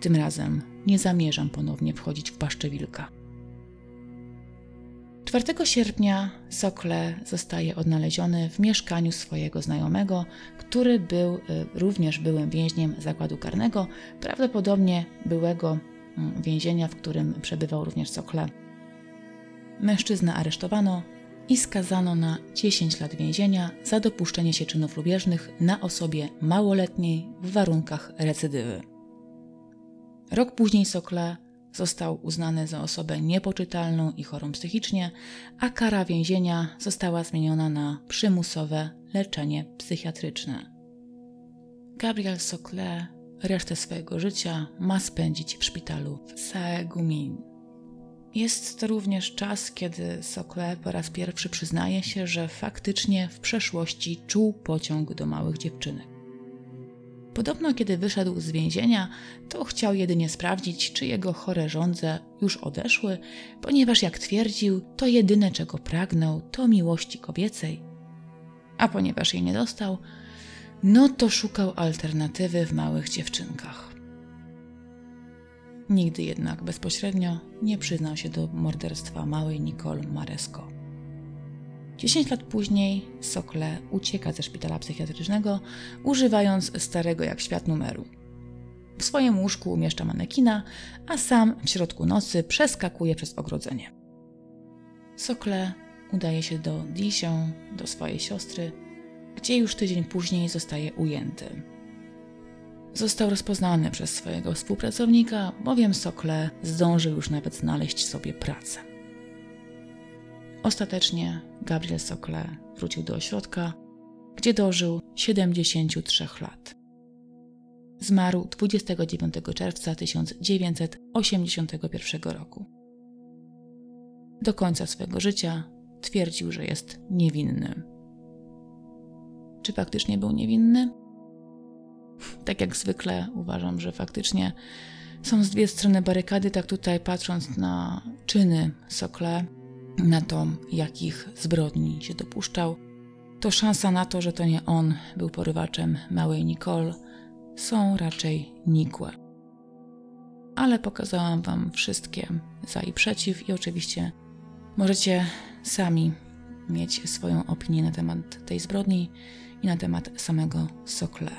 Tym razem nie zamierzam ponownie wchodzić w paszczę wilka. 4 sierpnia Sokle zostaje odnaleziony w mieszkaniu swojego znajomego, który był y, również byłym więźniem zakładu karnego, prawdopodobnie byłego mm, więzienia, w którym przebywał również Sokle. Mężczyznę aresztowano i skazano na 10 lat więzienia za dopuszczenie się czynów lubieżnych na osobie małoletniej w warunkach recydywy. Rok później Sokle został uznany za osobę niepoczytalną i chorą psychicznie, a kara więzienia została zmieniona na przymusowe leczenie psychiatryczne. Gabriel Sokle resztę swojego życia ma spędzić w szpitalu w Saegumin. Jest to również czas, kiedy Sokle po raz pierwszy przyznaje się, że faktycznie w przeszłości czuł pociąg do małych dziewczynek. Podobno, kiedy wyszedł z więzienia, to chciał jedynie sprawdzić, czy jego chore żądze już odeszły, ponieważ, jak twierdził, to jedyne, czego pragnął, to miłości kobiecej. A ponieważ jej nie dostał, no to szukał alternatywy w małych dziewczynkach. Nigdy jednak bezpośrednio nie przyznał się do morderstwa małej Nicole Maresco. Dziesięć lat później Sokle ucieka ze szpitala psychiatrycznego, używając starego jak świat numeru. W swoim łóżku umieszcza manekina, a sam w środku nocy przeskakuje przez ogrodzenie. Sokle udaje się do Disią, do swojej siostry, gdzie już tydzień później zostaje ujęty. Został rozpoznany przez swojego współpracownika, bowiem Sokle zdążył już nawet znaleźć sobie pracę. Ostatecznie Gabriel Sokle wrócił do ośrodka, gdzie dożył 73 lat. Zmarł 29 czerwca 1981 roku. Do końca swego życia twierdził, że jest niewinny. Czy faktycznie był niewinny? Tak jak zwykle uważam, że faktycznie są z dwie strony barykady, tak tutaj patrząc na czyny Sokle, na to, jakich zbrodni się dopuszczał, to szansa na to, że to nie on był porywaczem małej Nicole, są raczej nikłe. Ale pokazałam Wam wszystkie za i przeciw, i oczywiście możecie sami mieć swoją opinię na temat tej zbrodni i na temat samego Sokle.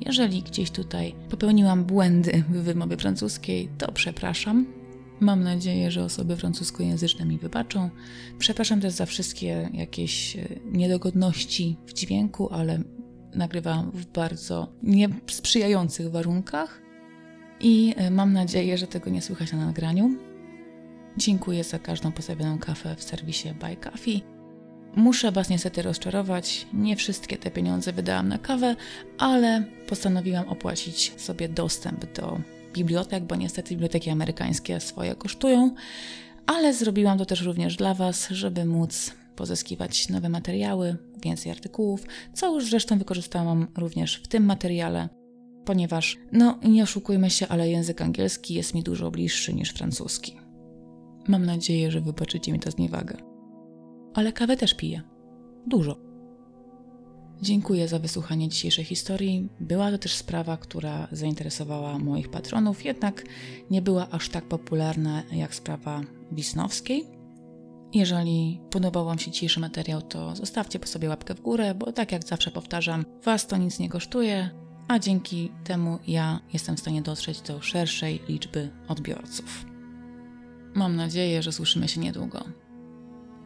Jeżeli gdzieś tutaj popełniłam błędy w wymowie francuskiej, to przepraszam. Mam nadzieję, że osoby francuskojęzyczne mi wybaczą. Przepraszam też za wszystkie jakieś e, niedogodności w dźwięku, ale nagrywałam w bardzo niesprzyjających warunkach i e, mam nadzieję, że tego nie słychać na nagraniu. Dziękuję za każdą postawioną kawę w serwisie Buy Coffee. Muszę Was niestety rozczarować. Nie wszystkie te pieniądze wydałam na kawę, ale postanowiłam opłacić sobie dostęp do bibliotek, bo niestety biblioteki amerykańskie swoje kosztują, ale zrobiłam to też również dla Was, żeby móc pozyskiwać nowe materiały, więcej artykułów, co już zresztą wykorzystałam również w tym materiale, ponieważ, no nie oszukujmy się, ale język angielski jest mi dużo bliższy niż francuski. Mam nadzieję, że wybaczycie mi to zniewagę. Ale kawę też piję. Dużo. Dziękuję za wysłuchanie dzisiejszej historii. Była to też sprawa, która zainteresowała moich patronów, jednak nie była aż tak popularna jak sprawa Wisnowskiej. Jeżeli podobał Wam się dzisiejszy materiał, to zostawcie po sobie łapkę w górę, bo tak jak zawsze powtarzam, Was to nic nie kosztuje, a dzięki temu ja jestem w stanie dotrzeć do szerszej liczby odbiorców. Mam nadzieję, że słyszymy się niedługo.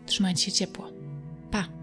Trzymajcie się ciepło. Pa!